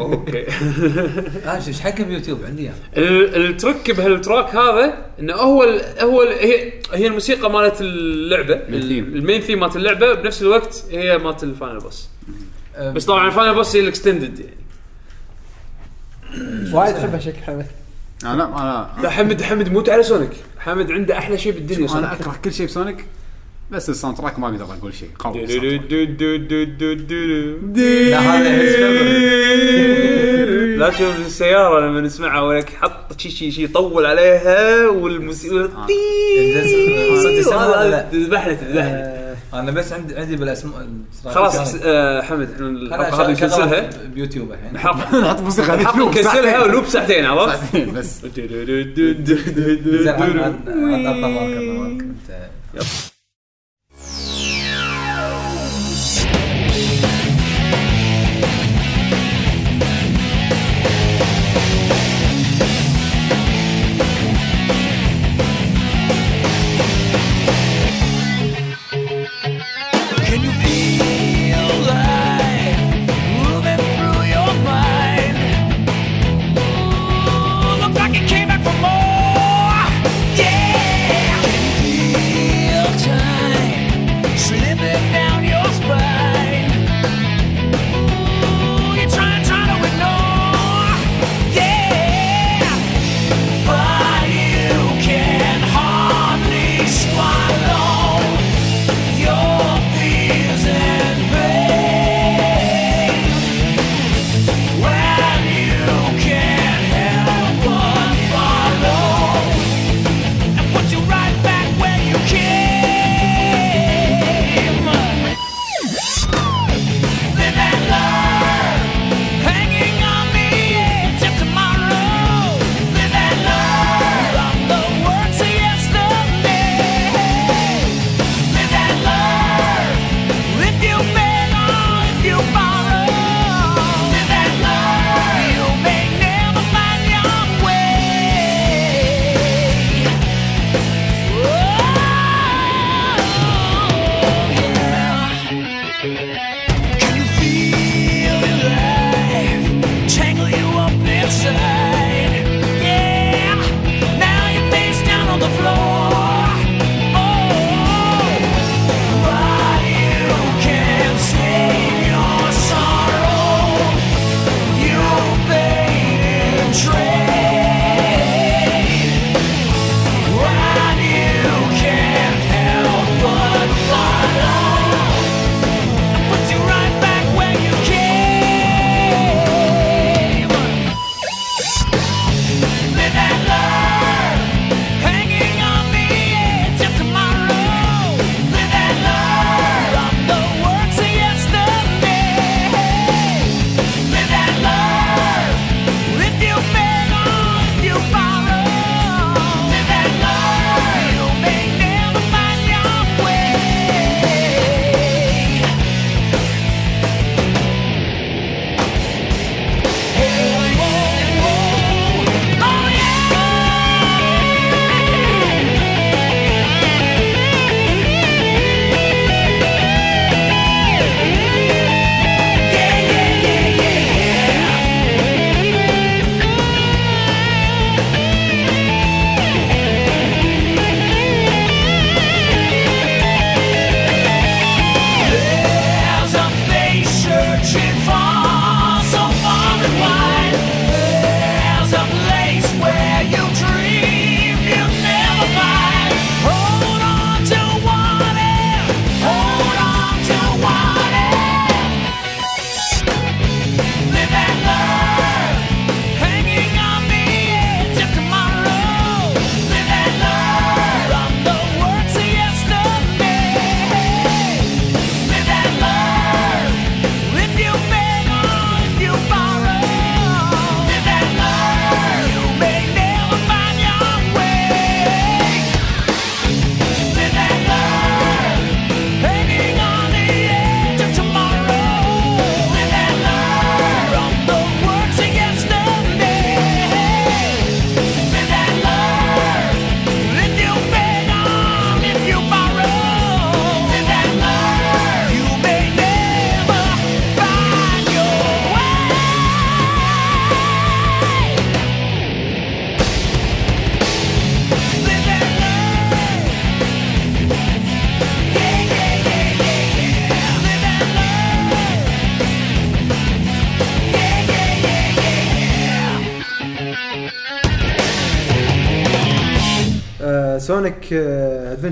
okay. آه إيش حكى بيوتيوب عندي إياه. ال- ال track بهال track هذا إنه هو ال هو ال هي هي الموسيقى مالت اللعبة. ال main theme. مالت اللعبة. بنفس الوقت هي مالت ال final boss بس طبعا ال final boss هي ال extended يعني وايد أحبها شكل حمد. أنا أنا لا حمد حمد موت على Sonic. حمد عنده أحلى شيء بالدنيا أنا أكره كل شيء ب Sonic. بس ال soundtrack ما أقدر أقول شيء قوي. لا هذا his لا تشوف السياره لما نسمعها ولك حط شي شي شي يطول عليها والموسيقى تذبحنا آه، أنا بس عندي عندي بالاسماء خلاص حمد إحنا الحلقة هذه نكنسلها بيوتيوب الحين نحط موسيقى نكنسلها. ولوب ساعتين عرفت؟ ساعتين بس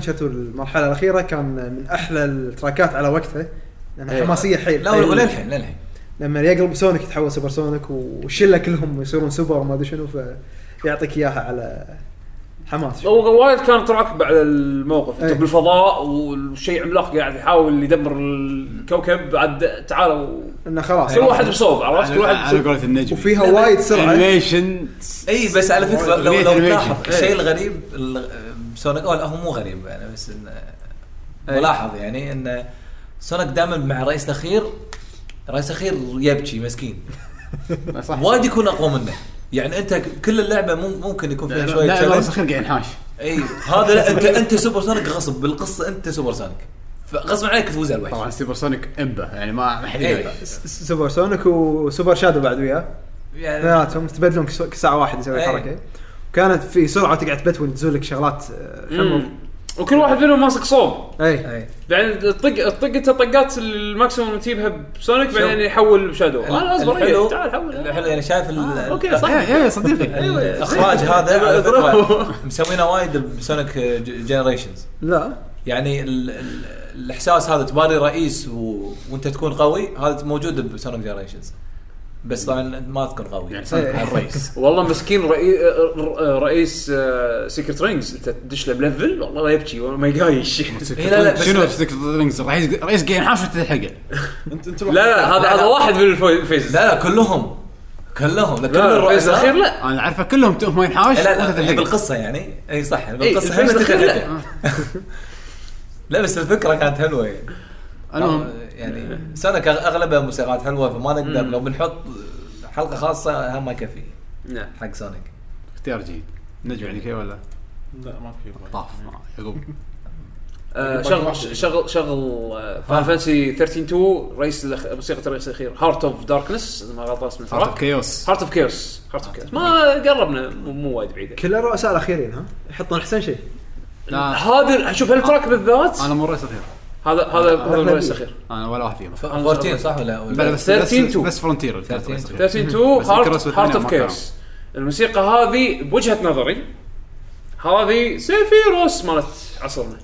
2 المرحلة الأخيرة كان من أحلى ال tracks على وقتها لأنها إيه. حماسية حيل. لا وللحين للحين. لما يقلب Sonic يتحول Super Sonic والشله كلهم يصيرون سوبر وما أدري شنو فيعطيك إياها على حماس. هو وايد كان track بعد الموقف. انت إيه. بالفضاء والشيء عملاق قاعد يحاول يدمر الكوكب بعد تعالوا. إنه خلاص. كل واحد بصوب عرفت؟ كل واحد على قولة النجم. وفيها وايد سرعة. animation اي بس على فكرة لو لو. تلاحظ إيه. الشيء الغريب ال- Sonic أو لا هو مو غريب يعني بس انه. ملاحظ يعني إن Sonic دائما مع الرئيس الأخير الرئيس الأخير يبكي مسكين. صح. وايد يكون أقوى منه. يعني أنت كل اللعبة مم- ممكن يكون فيها شوية لا لا challenge. بس اخير قاعد ينحاش. إي هذا لا أنت أنت Super Sonic غصب. بالقصة أنت Super Sonic. فغصب عليك تفوز على الوحش. طبعا Super Sonic إمبا يعني ما حد. يقدر سوبر سونيك وسوبر شادو بعد وياه. يعني اثنيناتهم تبدلون كس- كل ساعه واحد يسوي إيه. كانت في سرعة تقعد تبتون تزول لك شغلات آه، حمر. وكل واحد منهم ماسك صوب أي. أي. بعدين تطق تطق أنت طقات الماكسيموم تجيبها بسونيك بعدين يحول بشادو. أنا أصبر. الحلو. إيه، تعال حول الحلو يعني شايف ال- آه، أوكي، صح. اي اي صدقني الاخراج هذا على. فكرة مسوينه وايد بسونيك جنريشنز لا. يعني ال ال الإحساس هذا تباري رئيس و... وأنت تكون قوي هذا موجود ب Sonic Generations بس طبعا ما تكون قوي يعني إيه. الرئيس. والله مسكين رئي... ر- رئيس Secret Rings أنت تدش له ب level؟ والله يبكي ما يقايش. إيه، شنو Secret Rings رئيس رئيس قاعد ينحاش تلحقه انت أنت لا لا هذا هذا واحد من ال phase لا لا كلهم. كلهم. لا كل الرؤساء الاخير لا. أنا أعرفه كلهم تهم ينحاش لا لا بالقصة يعني. إي صح إي، بالقصة. لا بس الفكرة كانت حلوة يعني. المهم يعني Sonic اغلبها موسيقات حلوة فما نقدر لو بنحط حلقة خاصة هم ما يكفي. نعم. حق Sonic. اختيار جيد. نجم عندك ولا؟ لا ما في طاف يعقوب آه، شغل شغل شغل Final Fantasy 13 2 رئيس موسيقى الرئيس الأخير Heart of Darkness إذا ما غلط اسم Heart of Chaos Heart of Chaos Heart of Chaos ما قربنا مو, مو وايد بعيدة. كل الرؤساء الأخيرين ها؟ يحطون احسن شيء. لا هذا شوف هال track بالذات أنا مو الرئيس الأخير. هذا هذا هذا. الرئيس الأخير. أنا ولا واحد فيهم. 14 صح ولا بلا بس 13 بس, فرونتير 13 13 2 بس Heart of ما Chaos الموسيقى هذه بوجهة نظري هذه Sephiroth مالت عصرنا.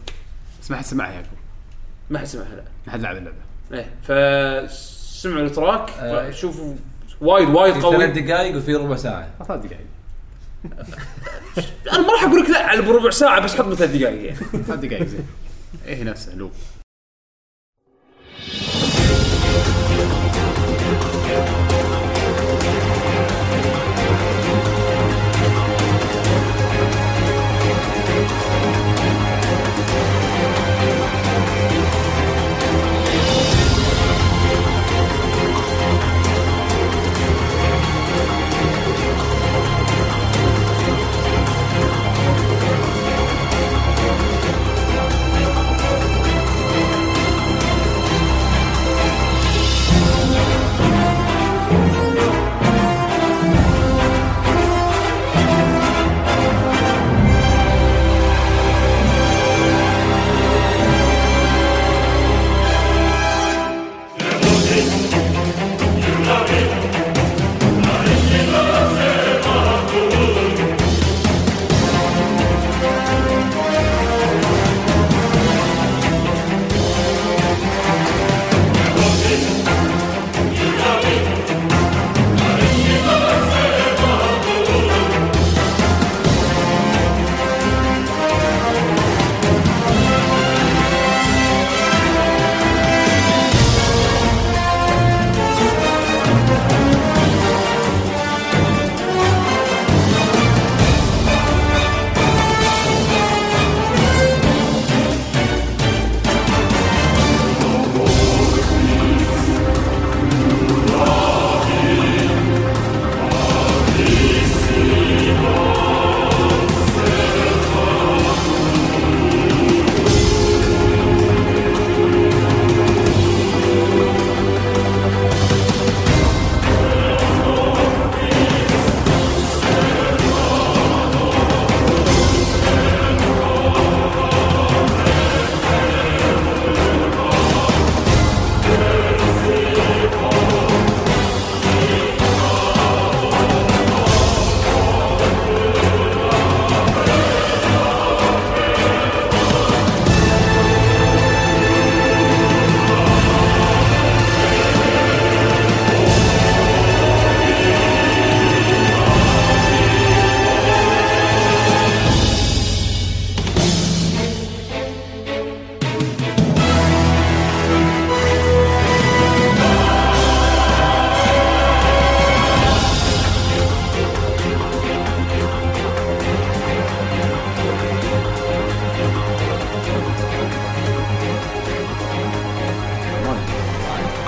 بس ما حد سمعها يعقوب ما حد سمعها لا. ما حد لعب اللعبه إيه فسمعوا ال track. آه. شوفوا وايد وايد قوي. ثلاث دقائق وفي ربع ساعة. ثلاث دقائق أنا ما راح أقول لك لا على بربع ساعة بس حط ثلاث دقائق يعني ثلاث دقائق زين. إيه نفسه loop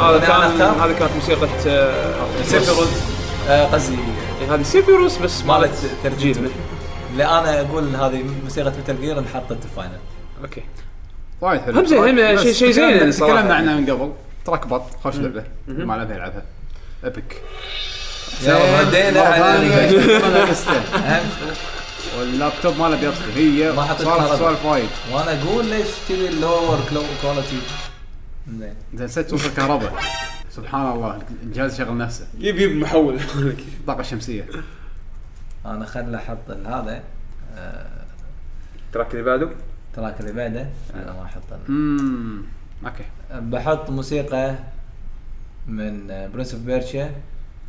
هذا كان أختار. هذه كانت موسيقى آه، سيفيروس. آه، قصدي. إيه، هذه سيفيروس بس مالت ترجيل. جيل اللي أنا أقول هذه موسيقى متل جير انحطت الفاينل أوكي. وايد حلو. هم زين، شيء- شيء زين تكلمنا- عنها من قبل. تراك بط خوش لعبة. ما لعبها يلعبها ردينا على واللابتوب ماله بيطفي هي ما حطيت. سوالف وايد. وأنا أقول ليش كذي اللور quality زين. زين نسيت توصل كهرباء سبحان الله الجهاز يشغل نفسه. يبي يبي محول. الطاقه الشمسيه أنا خل أحط هذا ال track اللي بعده؟ ال track اللي بعده. أنا ما أحط ال- امم okay. بحط موسيقى من Prince of Persia.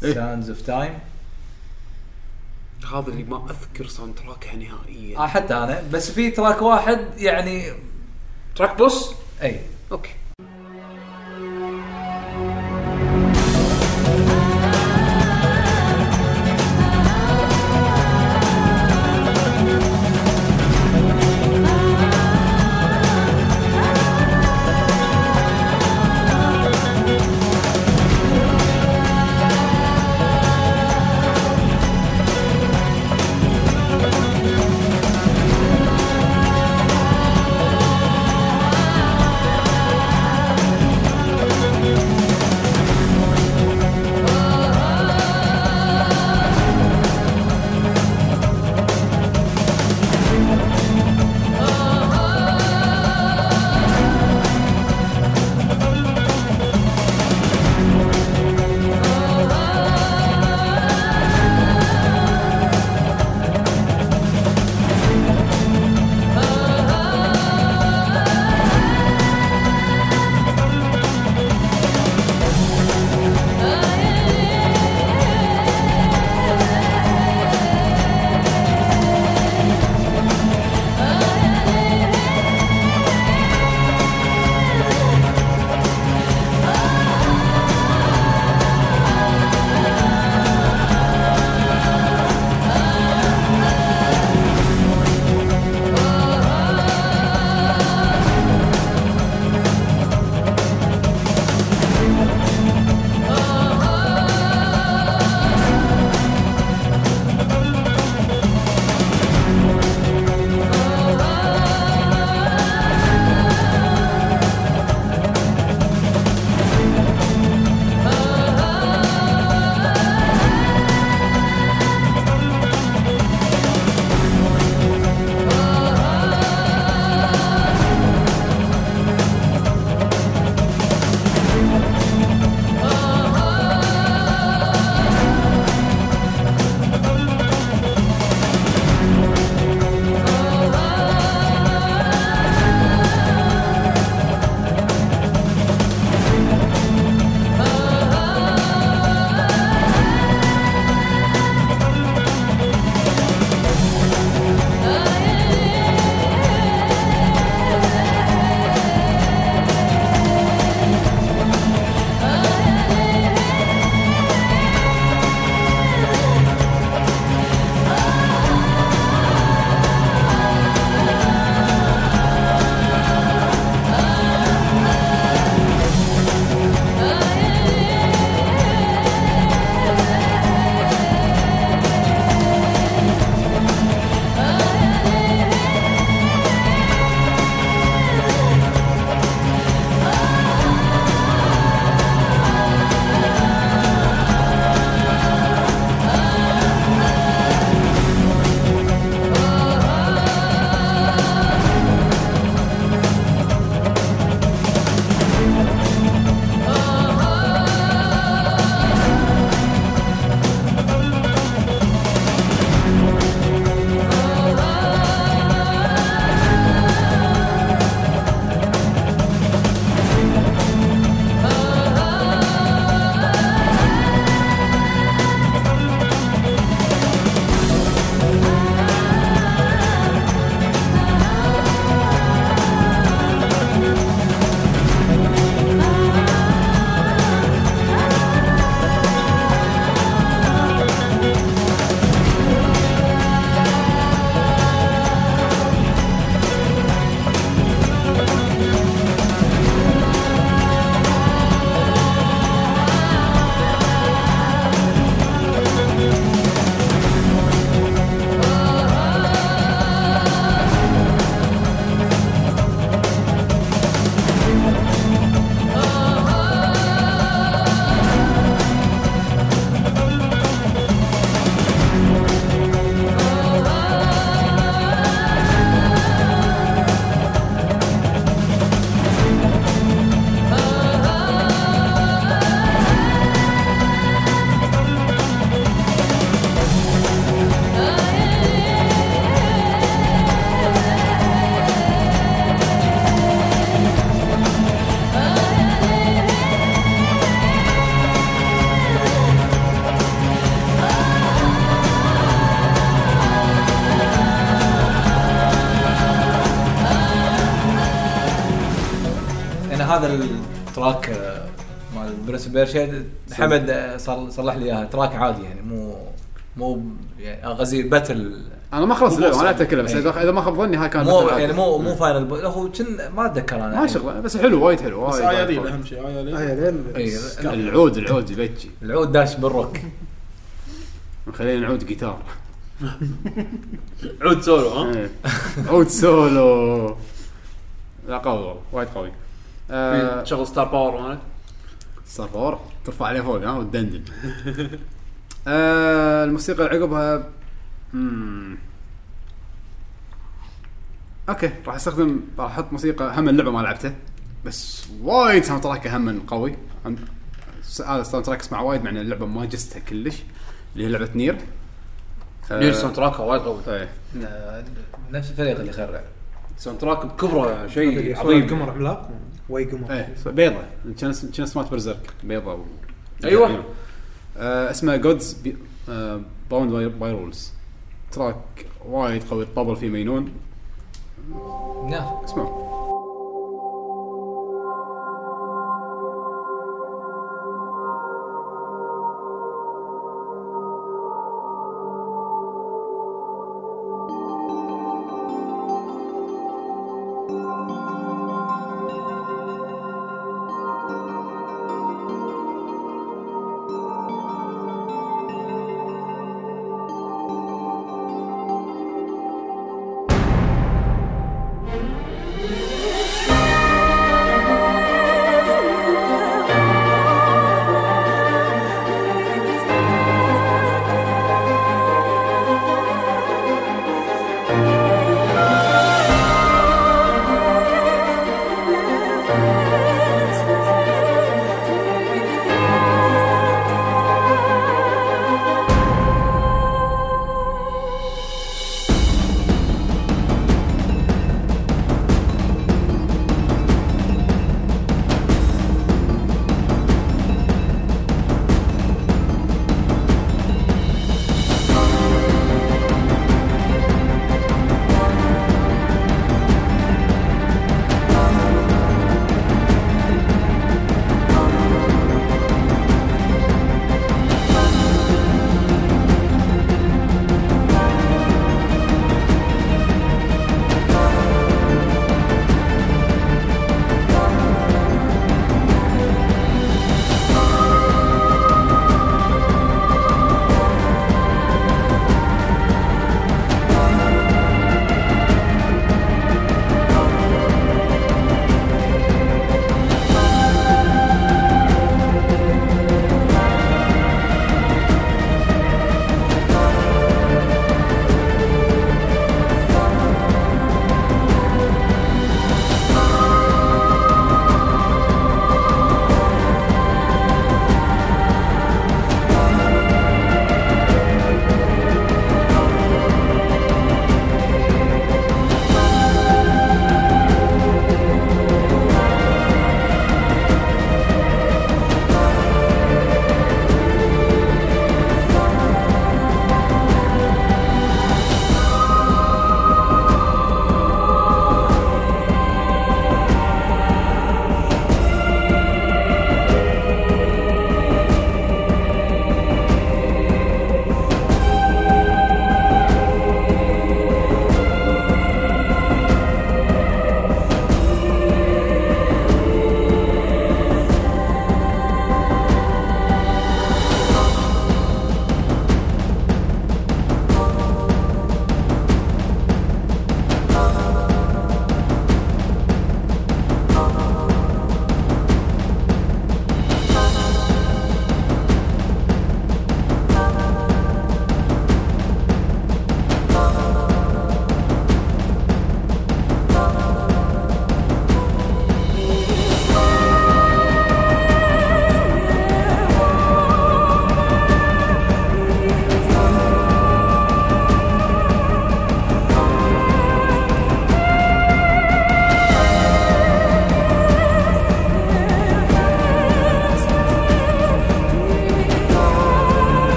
Sands of Time هذا اللي ما أذكر ساوند تراكها نهائيا. آه حتى أنا. بس في track واحد يعني تراك بوس؟ اي أوكي. هذا التراك آه، مال برنس بيرشيد حمد آه، صل- صلح لي إياها. تراك عادي يعني مو مو يعني قصدي باتل أنا ما خلصت مو اللعبه لعبتها كلها بس إيه. إذا إذا ما خاب ظني هاي كانت مو يعني. مو مو فاينل بو- هو كن ما أتذكر أنا. ما شغله بس حلو وايد حلو وايد ايا وايد ليل حلو. اهم شيء ايا ليل هاي ليل اي العود العود يبكي العود داش بالروك. خلينا نعود جيتار. عود سولو ها؟ إيه. عود سولو. لا قوي والله وايد قوي. آه، شغل Star Power مالك. Star Power؟ ترفع عليه فوق ها وتدندن آه الموسيقى اللي عقبها مم. okay راح أستخدم راح أحط موسيقى هم اللعبة ما لعبته بس وايد soundtrack هم قوي. هذا ال soundtrack اسمع وايد مع ان اللعبة ما جستها كلش اللي هي لعبة NieR. آه، NieR soundtrack وايد قوي. إيه. نفس الفريق اللي خرع. soundtrack بكبره شيء عظيم. قمر عملاق؟ واي قمر. إيه بيضة. كان سمات Berserk بيضة و... أيوة. آه اسمه Gods Bound by Rules track وايد قوي. الطبل فيه مينون. نعم. اسمعوا.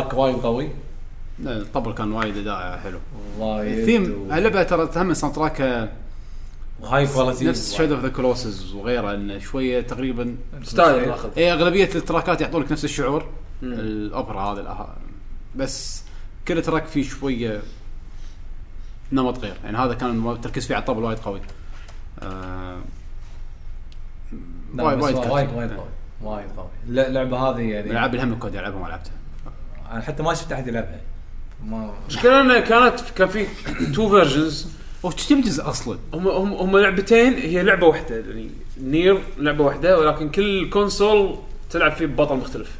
track وايد قوي. لا، الطبل كان وايد إداء حلو. وايد الثيم و- اللعبه ترى تهم soundtrack وهاي quality نفس شادو اوف ذا كلوسز وغيره انه شوية تقريبا style. اي أغلبية التراكات يعطونك نفس الشعور. الأوبرا هذا بس كل track فيه شوية نمط غير. يعني هذا كان التركيز فيه على الطبل وايد قوي. آه وايد وايد وايد. وايد قوي. وايد قوي. اللعبه هذه يعني الالعاب الهم ودي العبها ما لعبتها أنا حتى ما شفت أحد يلعبها. ما المشكلة انه كانت كان في two versions وش كم جزء أصلا؟ هم هم هم لعبتين هي لعبة واحدة يعني NieR لعبة واحدة ولكن كل console تلعب فيه ببطل مختلف.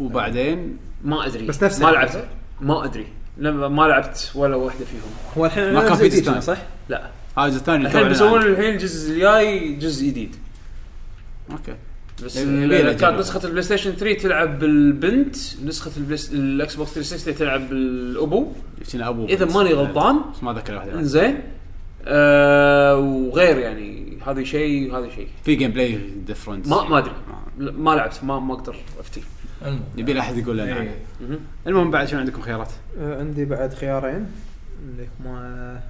وبعدين ما أدري. بس نفس ما اللعبة، لعبت ما أدري. لما ما لعبت ولا واحدة فيهم. هو الحين ما كان في جديد ديستانس. صح؟ لا. هذا الجزء الثاني الحين بيسوون الحين الجزء الجاي جزء جديد. okay. بس له كانت. نسخة ال PlayStation 3 تلعب بالبنت نسخة ال Xbox 360 تلعب بالأبو. أبو إذا. ماني غلطان. بس ما ذكر واحدة إنزين. آه وغير يعني هذا شيء وهذا شيء. في gameplay difference ما ما أدري. لا، ما لعبت ما ما أقدر أفتي. يبي له أحد يقول لنا. مهم. المهم بعد شنو عندكم خيارات؟ آه، عندي بعد خيارين. اللي هما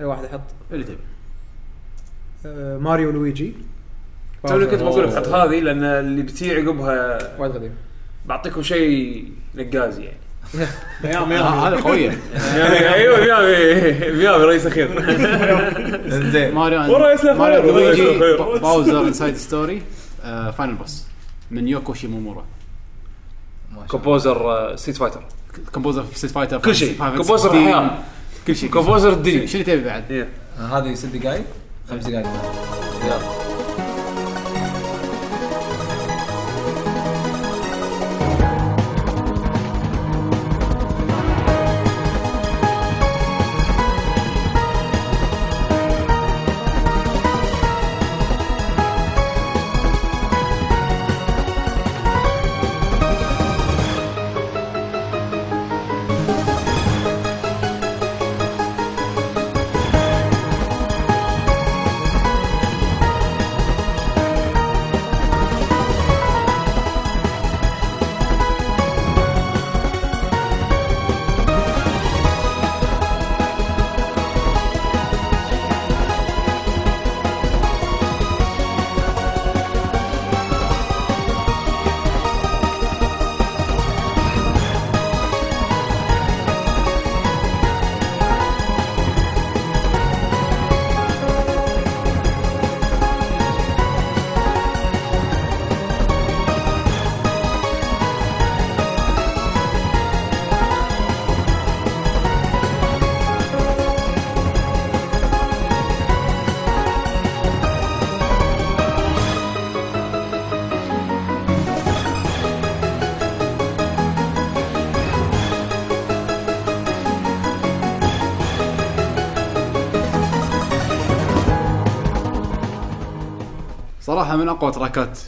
أي واحد أحط اللي تبي. آه، Mario Luigi. توني كنت بقول لك. حط هذه لأن اللي بتي عقبها وايد قديم بعطيكم شيء نقاز يعني ميامي آه، هذا قويه أيوه ميامي ميامي رئيس اخير انزين ماريو الأخير. ماريو لويجي. باوزر انسايد ستوري فاينل بوس من Yoko Shimomura. composer Street Fighter composer Street Fighter كل شيء. composer الحياة. كل شيء composer الدنيا. شنو تبي بعد؟ هذه ست دقائق خمس دقائق صراحة من أقوى تراكات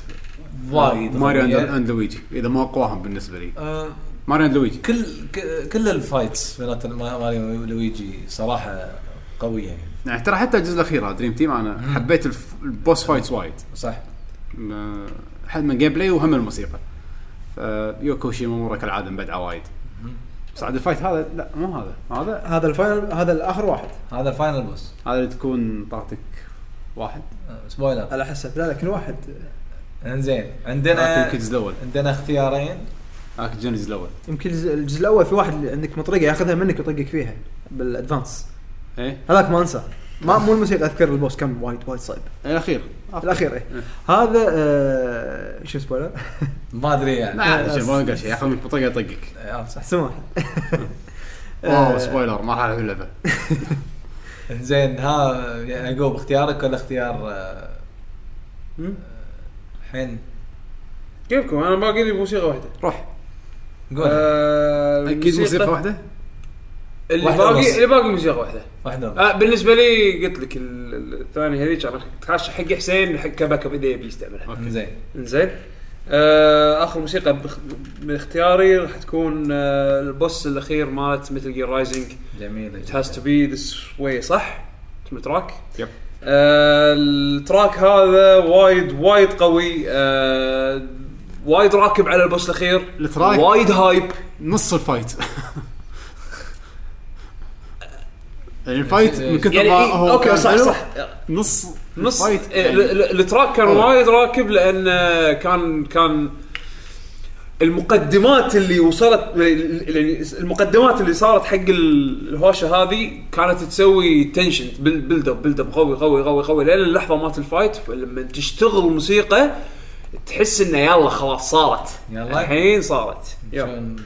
وايد. Mario. and Luigi إذا ما أقواهم بالنسبة لي. آه، Mario and Luigi. كل ك- كل ال fights بينات Ma- Mario و Luigi صراحة قوية يعني. يعني ترى حتى الجزء الأخير Dream Team أنا حبيت الف- ال boss fights وايد. صح. م- حد من gameplay وهم الموسيقى. ف- Yoko Shimomura كالعادة مبدعة وايد. بس عاد ال fight هذا لا مو هذا. هذا هذا ال final هذا الآخر واحد. هذا ال final boss هذا اللي تكون طاقتك. واحد. آه، spoiler. على حسب. لا لا كل واحد. انزين عندنا الجزء الأول. عندنا اختيارين. هاك الجزء الأول. يمكن الجزء- الأول في واحد عندك مطرقة ياخذها منك ويطقك فيها بال Advance. إيه؟ هذاك ما أنسى. ما مو الموسيقى أذكر ال boss كان وايد وايد صعب. الأخير. الأخير إيه. هذا آه شو spoiler ما أدري يعني. ما قال شيء. ياخذ من بطاقه يطقك. آه، صح سمح wow spoiler ما راح العب اللعبه زين ها يعقوب اختيارك ولا اختيار آه، الحين كيفكم؟ أنا باقي لي موسيقى واحدة. روح. قول. آه أكيد موسيقى واحدة؟ اللي باقي. اللي باقي موسيقى واحدة. واحدة. آه بالنسبة لي قلت لك ال- ال- الثاني هذيك أنا تحاش حق حسين حق ك backup اذا يبي يستعملها زين. زين آه آخر موسيقى بخ... من اختياري راح تكون آه ال boss الأخير مالت Metal Gear Rising جميله It has to be this way صح؟ اسمه track؟ yep آه ال track هذا وايد وايد قوي. آه وايد راكب على ال boss الأخير. ال track. وايد hype نص ال fight. يعني ال fight من كثر يعني ما إيه، هو okay صح صح. نص نص إيه، ال- ال- ال track كان. وايد راكب لأن آه، كان كان المقدمات اللي وصلت يعني المقدمات اللي صارت حق ال- الهوشة هذه كانت تسوي tension build up build up قوي قوي قوي قوي لين اللحظة مالت ال fight لما تشتغل موسيقى تحس إنه يلا خلاص صارت يلا. الحين صارت يلا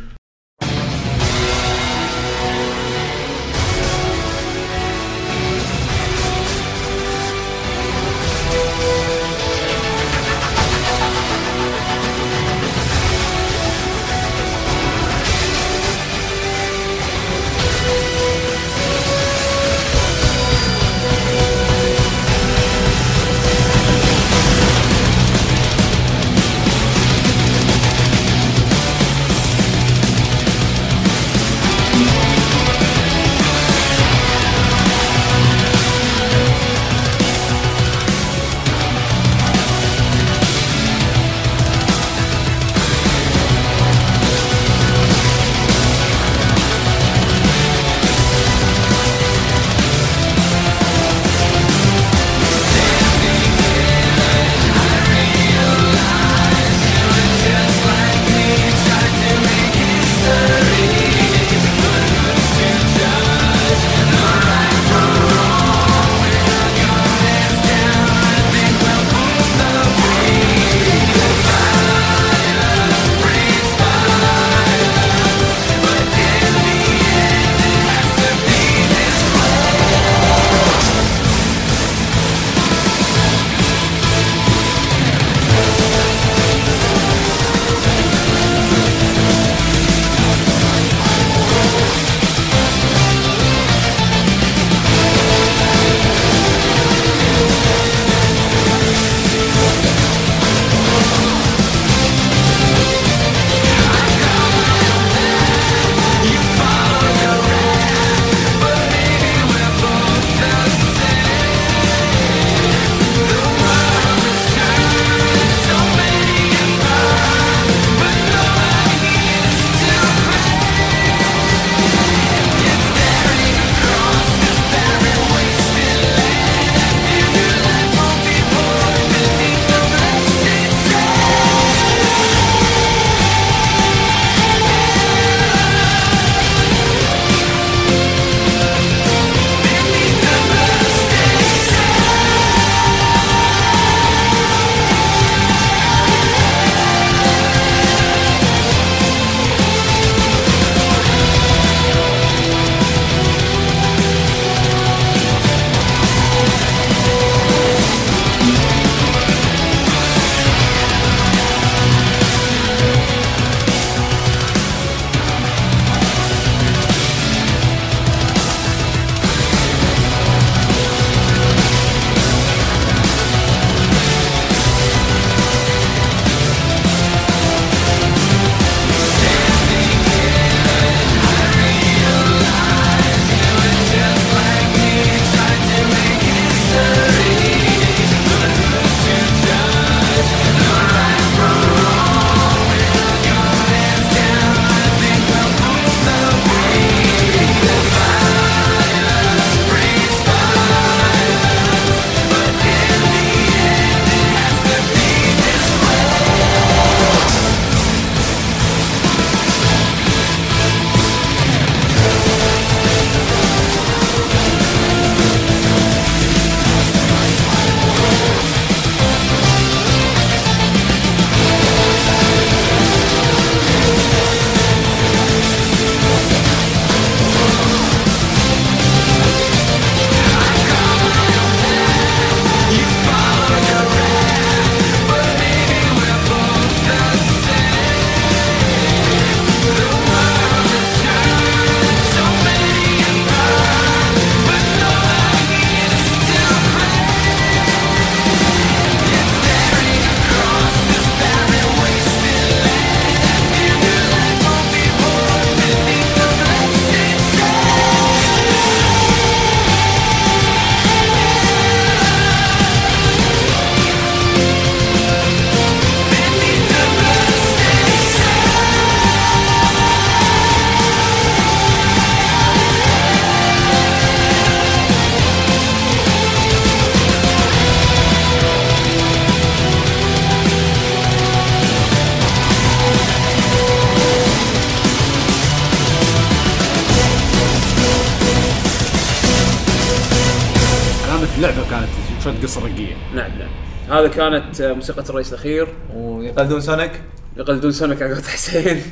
هذا كانت موسيقى الرئيس الأخير. ويقلدون Sonic؟ يقلدون Sonic على قولة حسين.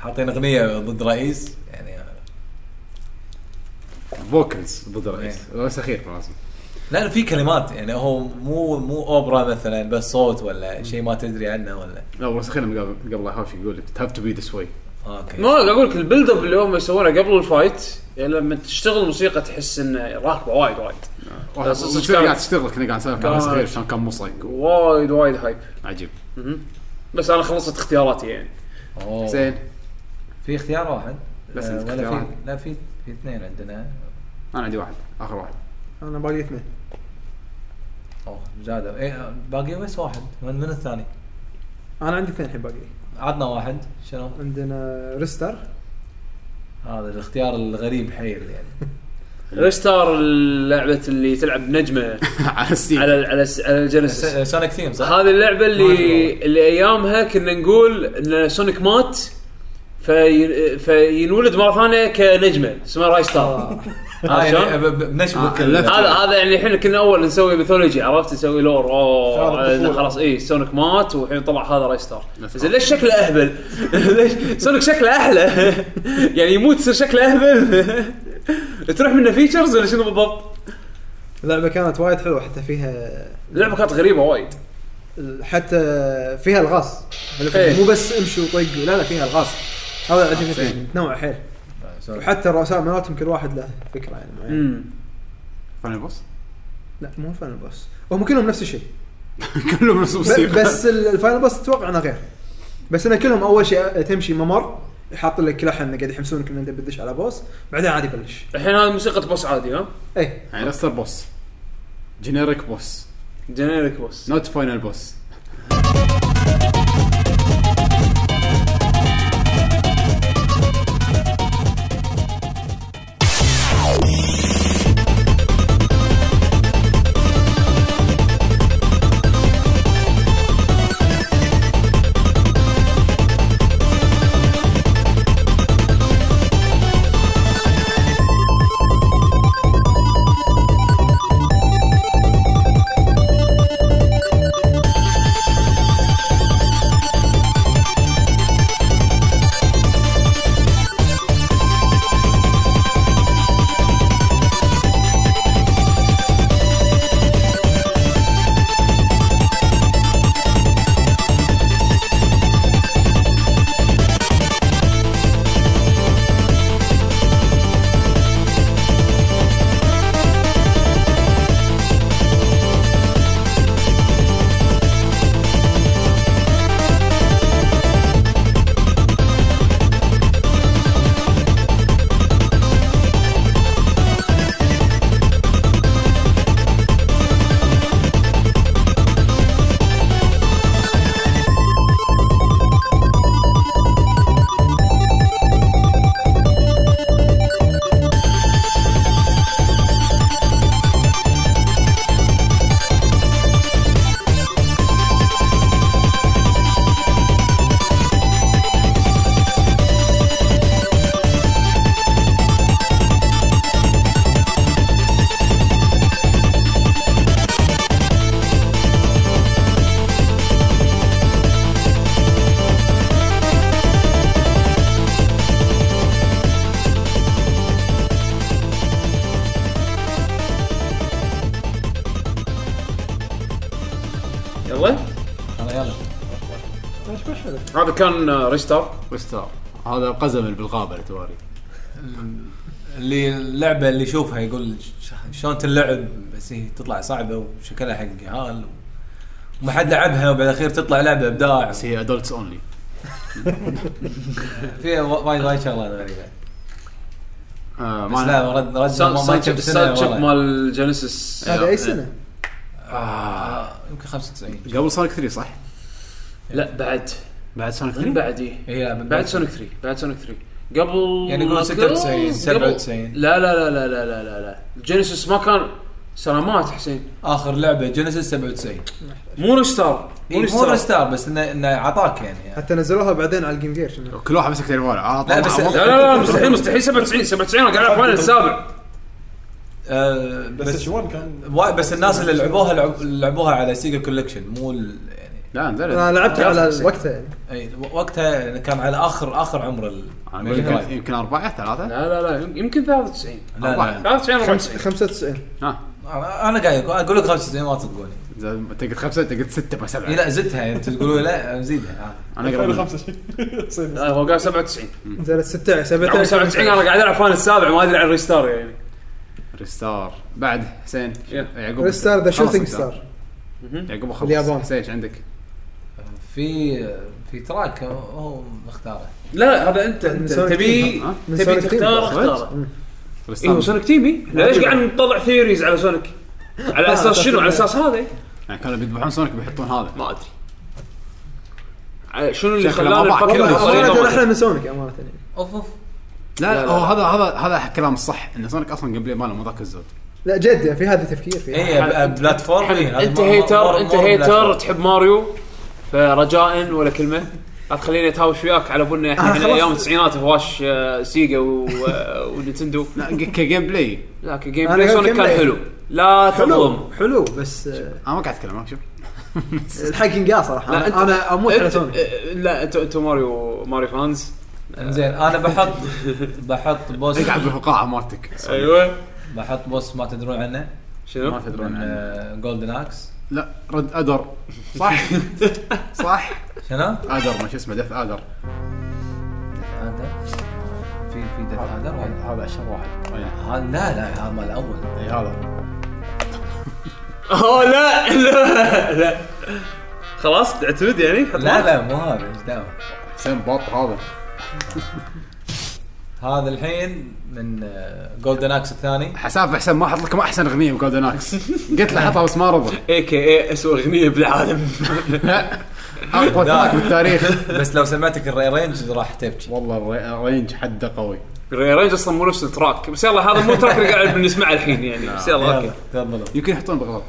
حاطين أغنية ضد رئيس يعني vocals ضد الرئيس الرئيس أخير لازم لا في كلمات يعني هو مو مو أوبرا مثلا بس صوت ولا شيء ما تدري عنه ولا. لا الرئيس الاخير لما قبل قبل هاوش يقول has to be this way okay. ما أقول لك ال build up اللي هم يسوونه قبل ال fight يعني لما تشتغل الموسيقى تحس انه راكبة وايد وايد. صدق قاعد تشتغل كنا قاعد نسولف كان الرئيس الاخير شلون كان مصعق وايد وايد hype عجيب. بس أنا خلصت اختياراتي يعني. زين. في اختيار واحد؟ بس آه، عندك ولا اختيار. لا في في اثنين عندنا. أنا عندي واحد آخر واحد. أنا باقي اثنين. أوه زادوا إيه باقي بس واحد. من من الثاني؟ أنا عندي اثنين الحين باقي. عطنا واحد. شنو؟ عندنا Ristar. هذا الاختيار الغريب حيل يعني. Ristar اللعبة اللي تلعب نجمه على Steam على على على ال Genesis Sonic Team صح؟ هذه اللعبة اللي اللي أيامها كنا نقول إن Sonic مات في فينولد مرة ثانية كنجمة اسمها Ristar آه عرفت يعني بنشبك آه،. هذا هذا يعني الحين كنا أول نسوي mythology عرفت نسوي lore أوه. خلاص اي Sonic مات والحين طلع هذا Ristar نفس زين ليش شكله أهبل؟ ليش Sonic شكله أحلى؟ يعني يموت يصير شكله أهبل تروح منه features ولا شنو بالضبط؟ اللعبه كانت وايد حلوة حتى فيها اللعبة كانت غريبة وايد حتى فيها الغاز إيه. مو بس امشي وطق لا لا فيها الغاز هذا عجبني فيه متنوع حيل Sonic. وحتى الرؤساء مالتهم كل واحد له فكرة يعني معينة. امم final boss لا مو ال final boss هم كلهم نفس الشيء. كلهم نفس الموسيقى. بس ال- ال final boss أتوقع إنه غير. بس إنه كلهم أول شيء تمشي ممر يحط لك لحن قاعد يحمسونك ان أنت بتدش على boss بعدين عادي يبلش. الحين هذه موسيقى boss عادي ها؟ اي يعني last boss جينيريك بوس جينيريك بوس نوت فاينل بوس حلو هذا كان آه، Ristar. Ristar. هذا اللي بالغابة اللي تواري. اللي اللعبة اللي يشوفها يقول شلون تلعب بس هي تطلع صعبة وشكلها حق عيال وما حد لعبها وبالاخير تطلع لعبة إبداع. بس هي adults only فيها وا- وايد وايد شغلات غريبة. آه ما لا رد رد كم شيب. مال Genesis هذا أي سنة؟ آه، يمكن 95 قبل Sonic 3 صح؟ لا بعد. بعد Sonic من 3 بعد إيه. اي لا من بعد Sonic 3 بعد Sonic 3 قبل يعني نقول 96 قبل- 97. لا لا لا لا لا لا لا لا. Genesis ما كان سلامات حسين. آخر لعبة Genesis 97 مو Ristar إيه، مو Ristar بس انه إنه عطاك يعني. حتى نزلوها بعدين على ال Game Gear كل واحد مسك تليفونه. آه لا، بس- لا لا مستحيل مستحيل 97 97 أنا قاعد العب Final السابع. آه، بس بس كان؟ بس الناس اللي لعبوها لعب- لعبوها على Sega Collection مو ال- يعني لا نزلت أنا لعبتها على وقتها. يعني أي وقتها كان على آخر آخر عمر ال أقول يمكن يمكن أربعة ثلاثة. لا لا لا يمكن 93 لا لا 93 خمس- 94 95 ها. أنا أنا قايل أقول لك 95 ما تصدقوني زين، انت قلت خمسة انت قلت ستة ما إي سبعه لا زدتها. انت تقولوا لا نزيدها أنا. 2005 لا هو قال 97 نزلت 16 عمر 17 97 أنا قاعد ألعب Final السابع ما أدري عن Ristar يعني. Ristar. بعد حسين. يعقوب. Ristar the Shooting. Star يعقوب خلص باليابان. حسين إيش عندك؟ في في track هو مختاره. لا هذا أنت أنت تبي تبي. تختار؟ اختاره. Ristar. اي هو Sonic Team إحنا ليش قاعد نطلع theories على Sonic؟ على أساس شنو؟ على أساس هذا يعني كانوا بيذبحون Sonic بيحطون هذا. ما أدري. شنو اللي خلانا نفكر؟ أحلى من Sonic أمانة. أوف أوف. لا لا، لا. لا. هو هذا هذا هذا كلام الصح إن Sonic أصلا قبل ماله مو ذاك الزود. لا جد في هذا تفكير فيه اي platform أنت hater أنت hater. تحب ماريو؟ فرجاء ولا كلمة؟ لا تخليني أتهاوش وياك على بنا إحنا آه، إحنا خلاص. أيام التسعينات هواش آه، Sega و- آه، و Nintendo لا ك gameplay لا ك gameplay Sonic كان. حلو؟ لا تظلم. حلو حلو بس أنا ما قاعد أتكلم شوف. الحق ينقال صراحة. لا، أنا, أنا أموت على سونيك لا أنتوا ماريو ماريو فانز. زين أنا بحط بحط بوس. اقعد بالفقاعه مالتك. أيوه. بحط بوس ما تدرون عنه. ما شنو؟ تدرون من عنه. جولدن إكس لا رد أدر. صح؟ صح؟ شنو؟ أدر ما شو اسمه دث أدر. في في دث ولا؟ هذا أشهر واحد. هذا لا لا هذا مال الأول. أي هذا. أوه لا لا لا. خلاص تعتمد يعني؟ لا لا مو هذا إيش دعوة؟ حسين بط هذا. هذا الحين من جولدن إكس الثاني. حساف حسين ما حط لكم أحسن أغنية بجولدن إكس قلت له حطها بس ما رضى. اي كي اي اسوء أغنية بالعالم. أقوى تراك بالتاريخ بس لو سمعتك الري رينج راح تبكي. والله الري- الرينج حده قوي. رينج أصلا مو نفس ال track. بس يلا هذا مو ال track اللي قاعد بنسمعه الحين يعني. بس يلا okay. يمكن يحطون بغلط.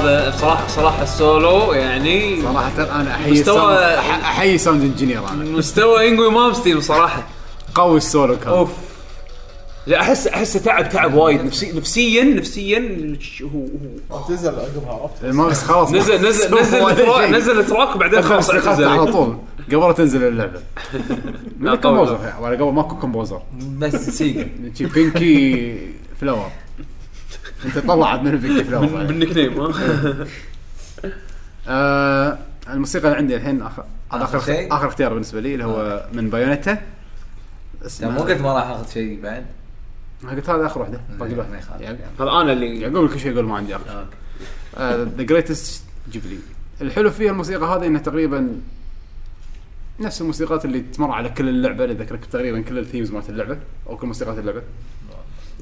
هذا بصراحه صراحة السولو يعني صراحة أنا أحيي مستوى- أح- أحيي ساوند انجينير أنا. مستوى انجوي مامستين بصراحه قوي السولو كان. أوف. لا احس احسه تعب تعب وايد. نفسي نفسيا نفسيا هو هو. تنزل عقبها عرفت؟ ما بس خلاص نزل نزل نزل نزل التراك وبعدين خلاص على طول. قبل لا تنزل اللعبة. من لا، الكومبوزر قوي. ولا قبل ماكو كومبوزر بس سيجا. بينكي فلاور. انت طلعت من بينكي فلاور بالنيك نيم ها؟ آه الموسيقى اللي عندي الحين اخر آخر شيء؟ آخر اختيار بالنسبة لي اللي هو من بايونيتا. مو قلت ما راح اخذ شيء بعد؟ قلت هذا آخر واحدة. باقي ما واحدة. يعقوب. هذا أنا اللي يعقوب كل شيء يقول ما عندي آخر ذا جريتست جيبلي الحلو فيها الموسيقى هذه إنها تقريبا نفس الموسيقات اللي تمر على كل اللعبة اللي ذكرك تقريبا كل الثيمز مالت اللعبة أو كل موسيقات اللعبة.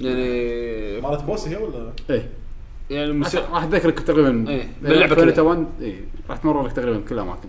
يعني مالت بوس هي ولا؟ إيه. يعني راح الموسيقى راح تذكرك تقريبا باللعبة باللعبه كلها. 1 اي راح تمر لك تقريبا كل الاماكن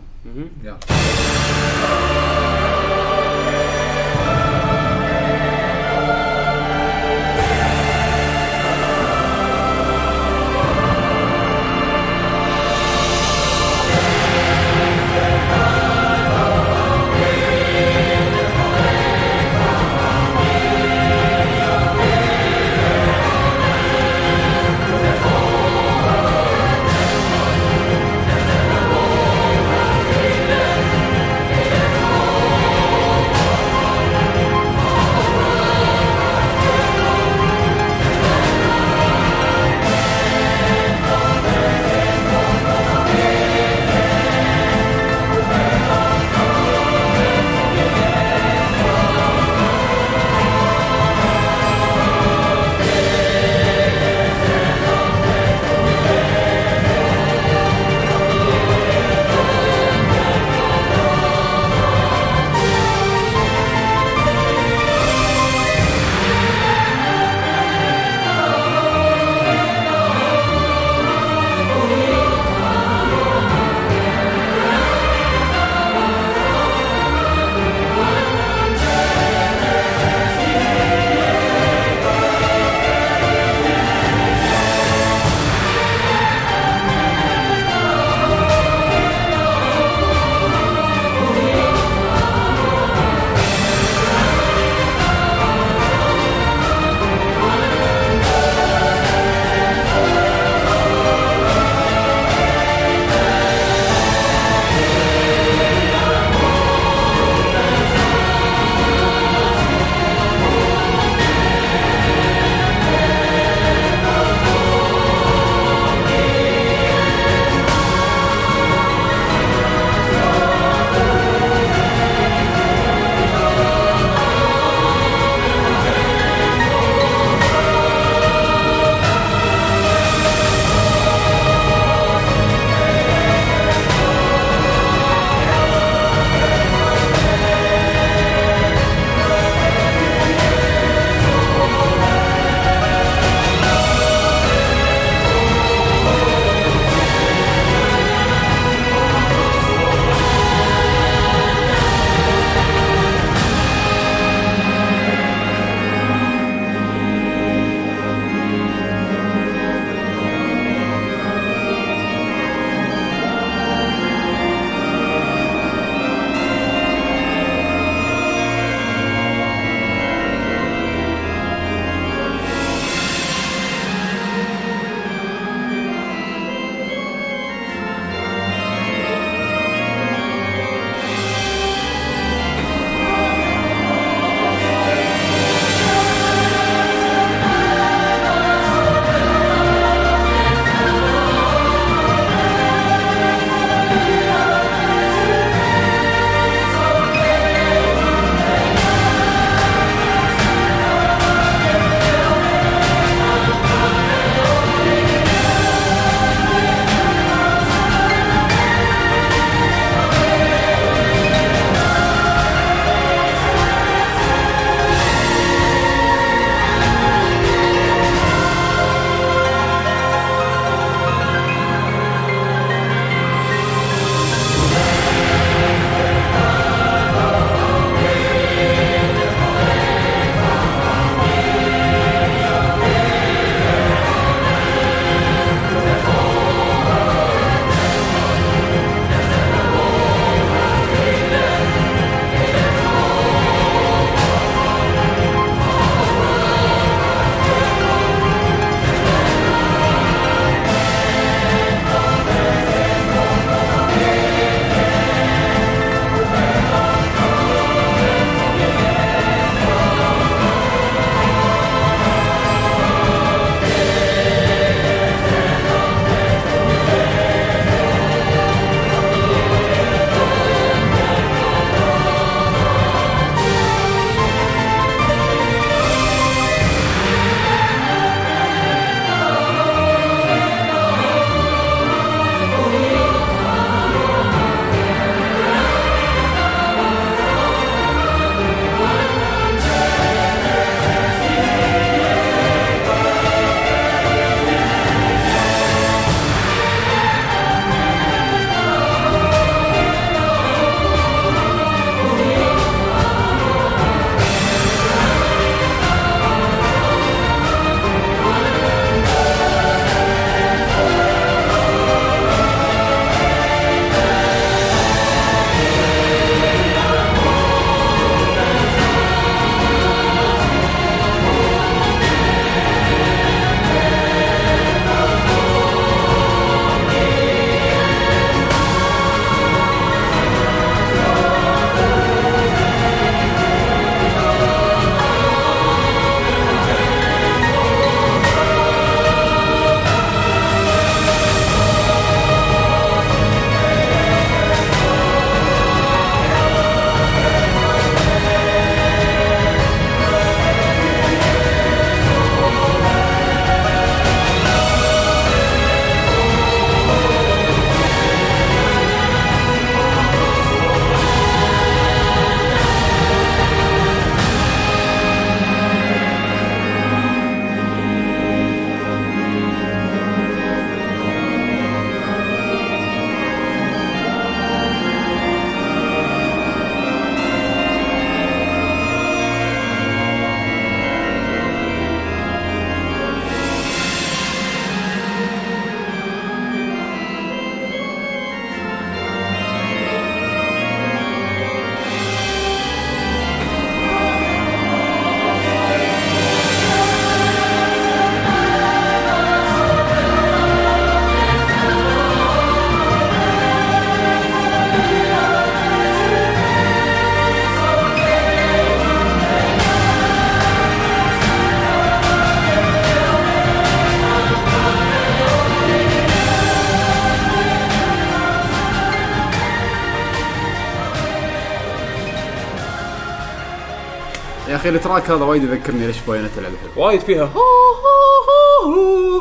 أخي ال track هذا وايد يذكرني ليش بايونيتا لعبه حلوة وايد فيها.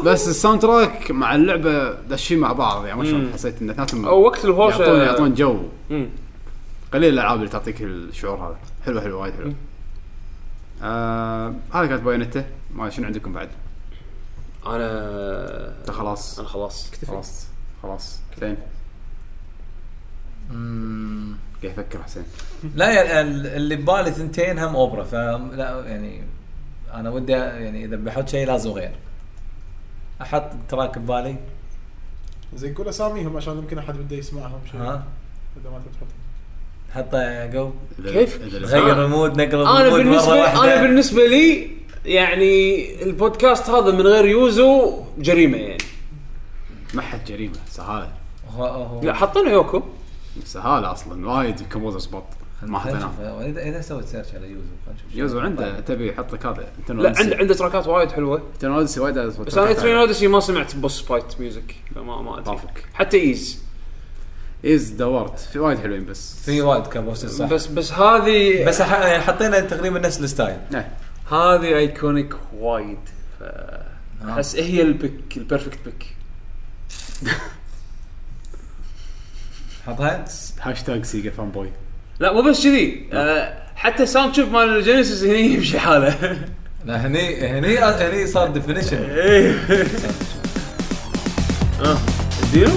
بس ال soundtrack مع اللعبة داشين مع بعض يعني ما مم. حسيت ان اثنيناتهم أو وقت الهوشه يعطون يعطون جو. مم. قليل الألعاب اللي تعطيك الشعور هذا. حلوة حلوة وايد حلوة. آه هذا كانت بايونيتا ما شنو عندكم بعد. أنا انت خلاص. أنا خلاص. اكتفي خلاص. خلاص زين. قاعد أفكر حسين. لا يعني ال- اللي ببالي ثنتين هم أوبرا فلا يعني أنا ودي يعني إذا بحط شيء لازم غير. أحط track ببالي زين قول أساميهم عشان يمكن أحد بده يسمعهم شيء. ها؟ إذا ما تبي حطه جو. كيف؟ غير ال mood أنا ال mood مرة بالنسبة. أنا بالنسبة لي يعني البودكاست هذا من غير يوزو جريمة يعني. ما حد جريمة سهالة. لا حطينا يوكو. سهالة أصلا وايد كومبوزر سبوت ما حطيناه. اذا إذا سويت سيرش على يوزو. يوزو عنده تبي يحط لك هذا. لا عنده عنده تراكات وايد حلوة. انت اوديسي وايد بس أنا ترين اوديسي ما سمعت بوس فايت ميوزك فما ما أدري. حتى ايز ايز دورت في وايد حلوين بس. في وايد كابوسس صح. بس بس هذه بس ح- يعني حطينا تقريبا نفس الستايل. إيه. هذه ايكونيك وايد. ف أحس هي البيك البيرفكت بيك حطها هاشتاج سيجا فان بوي. لا مو بس كذي. آه حتى ساوند شيب مال الجينيسيس هني يمشي حاله. لا هني هني هني صار ديفينيشن آه اديله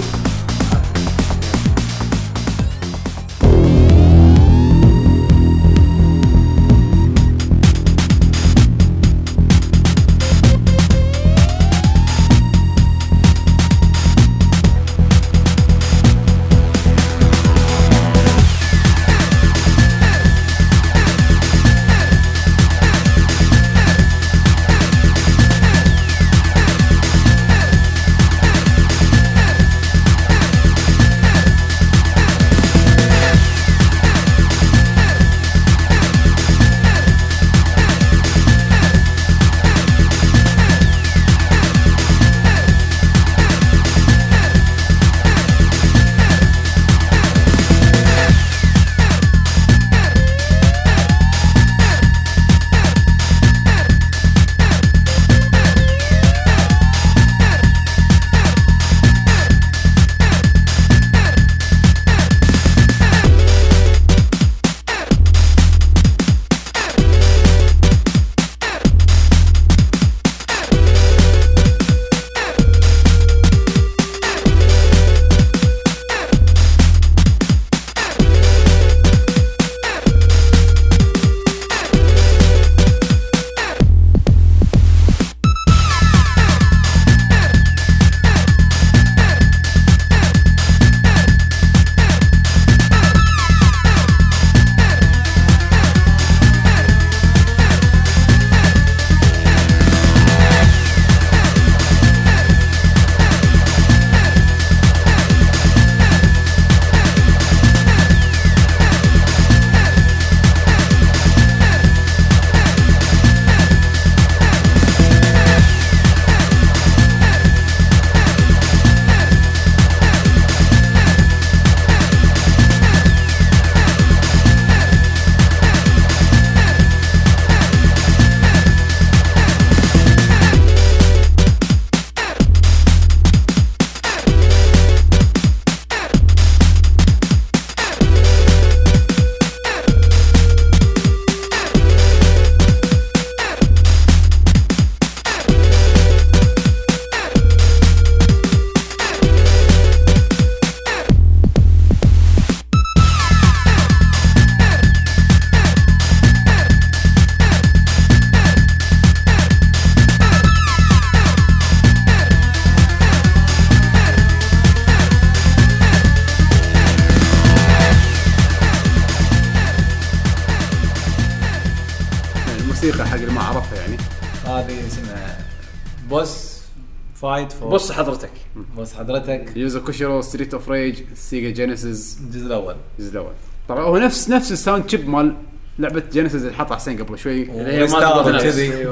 بص حضرتك. بوس حضرتك. يوزو كوشيرو ستريت اوف ريج سيجا جينيسيس الجزء الأول. الجزء الأول. طبعا هو نفس نفس الساوند شيب مال لعبة جينيسيس اللي حطها حسين قبل شوي. كذي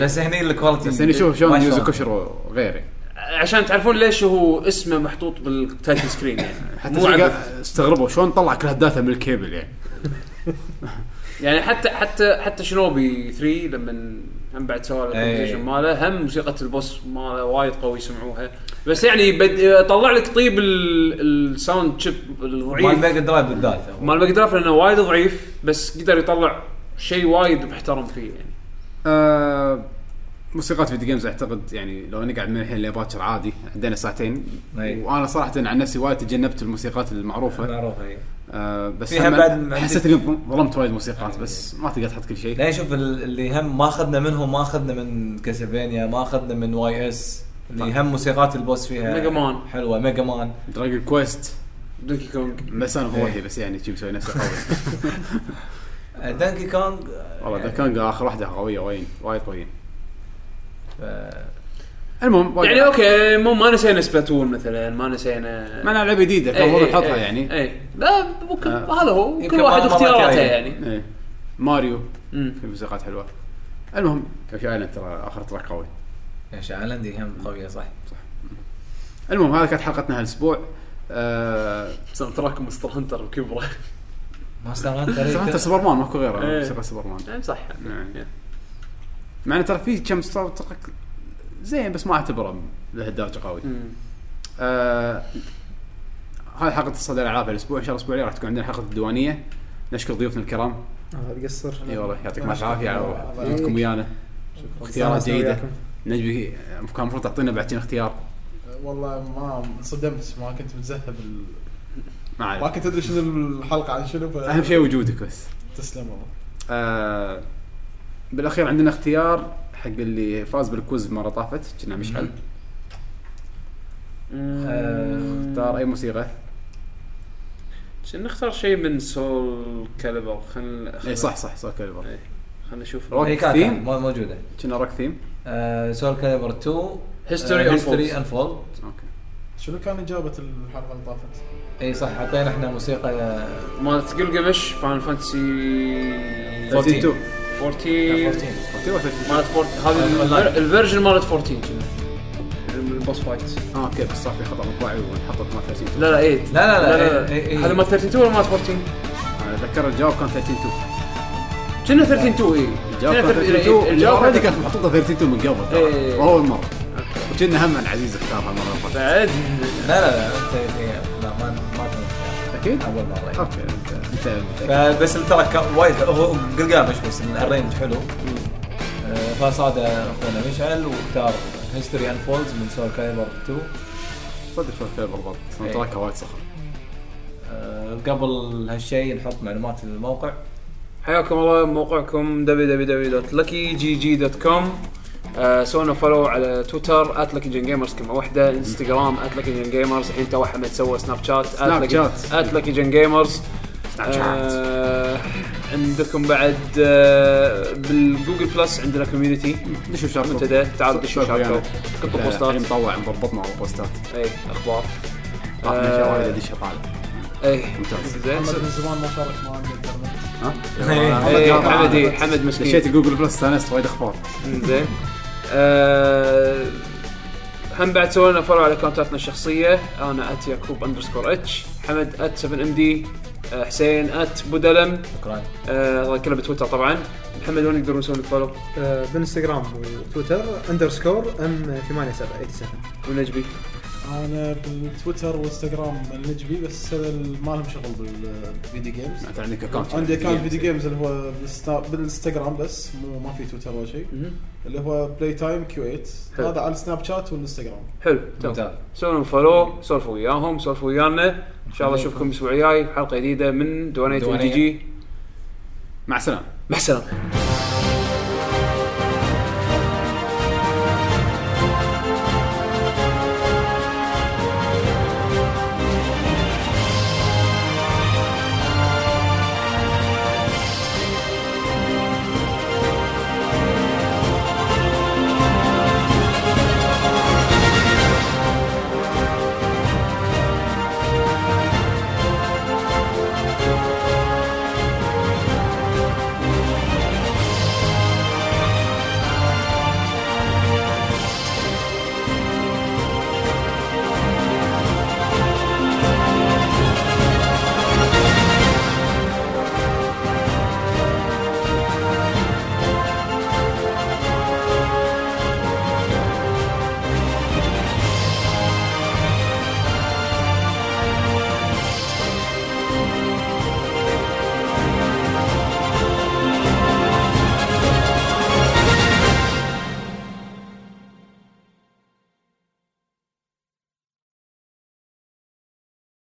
بس. هني الكواليتي بس يعني شوف شلون يوزو. كوشيرو غير يعني عشان تعرفون ليش هو اسمه محطوط بالتايتل سكرين يعني. حتى استغربوا شلون طلع كل هالداتا من الكيبل يعني. يعني حتى حتى حتى شنوبي 3 لما هم بعد سوى إيه. ال composition ماله هم موسيقى ال boss ماله وايد قوي يسمعوها. بس يعني بد... طلع لك طيب ال- ال sound chip مال الضعيف. ميجا درايف بالذات. مال ميجا درايف لأنه وايد ضعيف بس قدر يطلع شيء وايد محترم فيه يعني. آه موسيقات video games أعتقد يعني لو نقعد من الحين لباكر عادي عندنا ساعتين. أي. وأنا صراحة عن نفسي وايد تجنبت الموسيقات المعروفة. معروف هي آه بس فيها هم بعد- حسيت إني ظلمت وايد موسيقات بس ما تقدر تحط كل شيء. لا شوف ال- اللي هم ما أخذنا منهم ما أخذنا من كاسلفينيا ما أخذنا من واي اس اللي هم موسيقات البوس فيها ميجا مان. حلوة ميجا مان دراجون كويست دونكي كونغ بس أنا هو إيه. بس يعني شي مسوي نفسه قوي. آه، دانكي كونغ والله ذا كان آخر واحدة قوية وين وايد قويين آه، المهم يعني أوكي مو ما نسينا سبلاتون مثلا ما نسينا ما لعبه جديدة كان إيه، المفروض إيه، نحطها إيه، يعني. اي لا ممكن آه. هذا هو يمكن كل واحد اختياراته جاية. يعني. إيه. ماريو مم. في موسيقات حلوة. المهم في آيلاند ترى آخر تراك قوي. يا شايلاندي هم قوية صح. المهم هذه كانت حلقتنا هالأسبوع. آه ساوند تراك مستر هنتر بكبره. ماستر سمعت هانتر سوبرمان ماكو غيره إيه. سوبرمان يعني صح. نعم. مع انه ترى في كم ستار تراك زين بس ما اعتبره لهالدرجة قوي. آه هذه حلقة صدى الألعاب الأسبوع إن شاء الله الأسبوع الجاي راح تكون عندنا حلقة الديوانية. نشكر ضيوفنا الكرام. هذا قصر إي والله يعطيكم الف عافيه على وجودكم ويانا. شكرا. اختيارات جيدة. نجبي كان المفروض تعطينا بعدين اختيار؟ والله ما انصدمت ما كنت متذهب ال... ما ما عليك كنت أدري شنو الحلقة عن شنو ف... أهم شيء وجودك بس. تسلم والله. آه بالأخير عندنا اختيار. حق اللي فاز بال quiz المره طافت خونا مشعل. آه، اختار أي موسيقى؟ شنو نختار شيء من Soul Calibur خلينا اي صح صح صح Calibur إيه. خلينا نشوف. روك هي كانت ثيم؟ مو- موجودة. كنا rock theme Soul Calibur 2 History history Unfolds. unfold okay. شنو كان إجابة الحلقة اللي طافت؟ اي صح حطينا إحنا موسيقى مالت جلجمش Final Fantasy 42 14 14 مالت 14 هذه ال ver- ال version مالت 14 كنا ال boss fight آه okay بس صار في خطا مطبعي وانحطت ما 32 لا لا 8 لا لا لا، لا, إيه، إيه. هذا مالت 32 ولا مالت 14 أنا اتذكر الجواب كان 32 كنا 32 اي الجواب كان 32 الجواب هذه كانت محطوطه 32 من قبل ترى. إيه. واول مرة. وكنا هم عزيز اختارها المره بعد. لا لا لا انت هي- لا ما ما أكيد؟ أول مرة. أوكي. فبس ترى وايد هو قلقامش بس ال range حلو. آه، فصاد أخونا مشعل واختار History Unfolds من Soul Calibur 2 صدق شو كذا بالضبط إيه. track ها وايد صخر آه، قبل هالشيء نحط معلومات الموقع. حياكم الله موقعكم www.luckygg.com آه سوينا follow على تويتر @luckygengamers كلمة واحدة انستغرام @luckygengamers الحين تو حمد سوى سناب شات سناب شات. سناب شات. آه عندكم بعد آه بال Google Plus عندنا community دشوا شاركوا. منتدى تعال دشوا شاركوا. كتبوا لا، بوستات. الحين مطوع مضبطنا بوستات. اي أخبار. طافنا آه، ادش طالع اي ممتاز. زين. من زمان ما شارك معنا الإنترنت. ها؟ إيه، حمد إيه، قاعد- حمد مسكين. دشيت Google Plus استانست وايد أخبار. زين. آه هم بعد سوينا follow على أكونتاتنا الشخصية. أنا at يعقوب underscore H حمد at 7 MD حسين at بودلم شكرا. آه، هذا كله بتويتر طبعا. محمد وين يقدرون يسوون لك follow آه، بالانستغرام وتويتر underscore M 8787 ونجبي. أنا بالتويتر وانستغرام النجبي بس هذا ما لهم شغل بال video games أنت عندك account عندي account video games اللي هو بالانستغرام بس مو ما في تويتر ولا شيء. اللي هو PlayTime Q8 حلو. هذا على السناب شات والانستغرام. حلو تمام ممتاز. سووا لهم follow سولفوا وياهم سولفوا ويانا. إن شاء الله اشوفكم الأسبوع الجاي. حلقة جديدة من دوانية. ال GG مع السلامة. مع السلامة.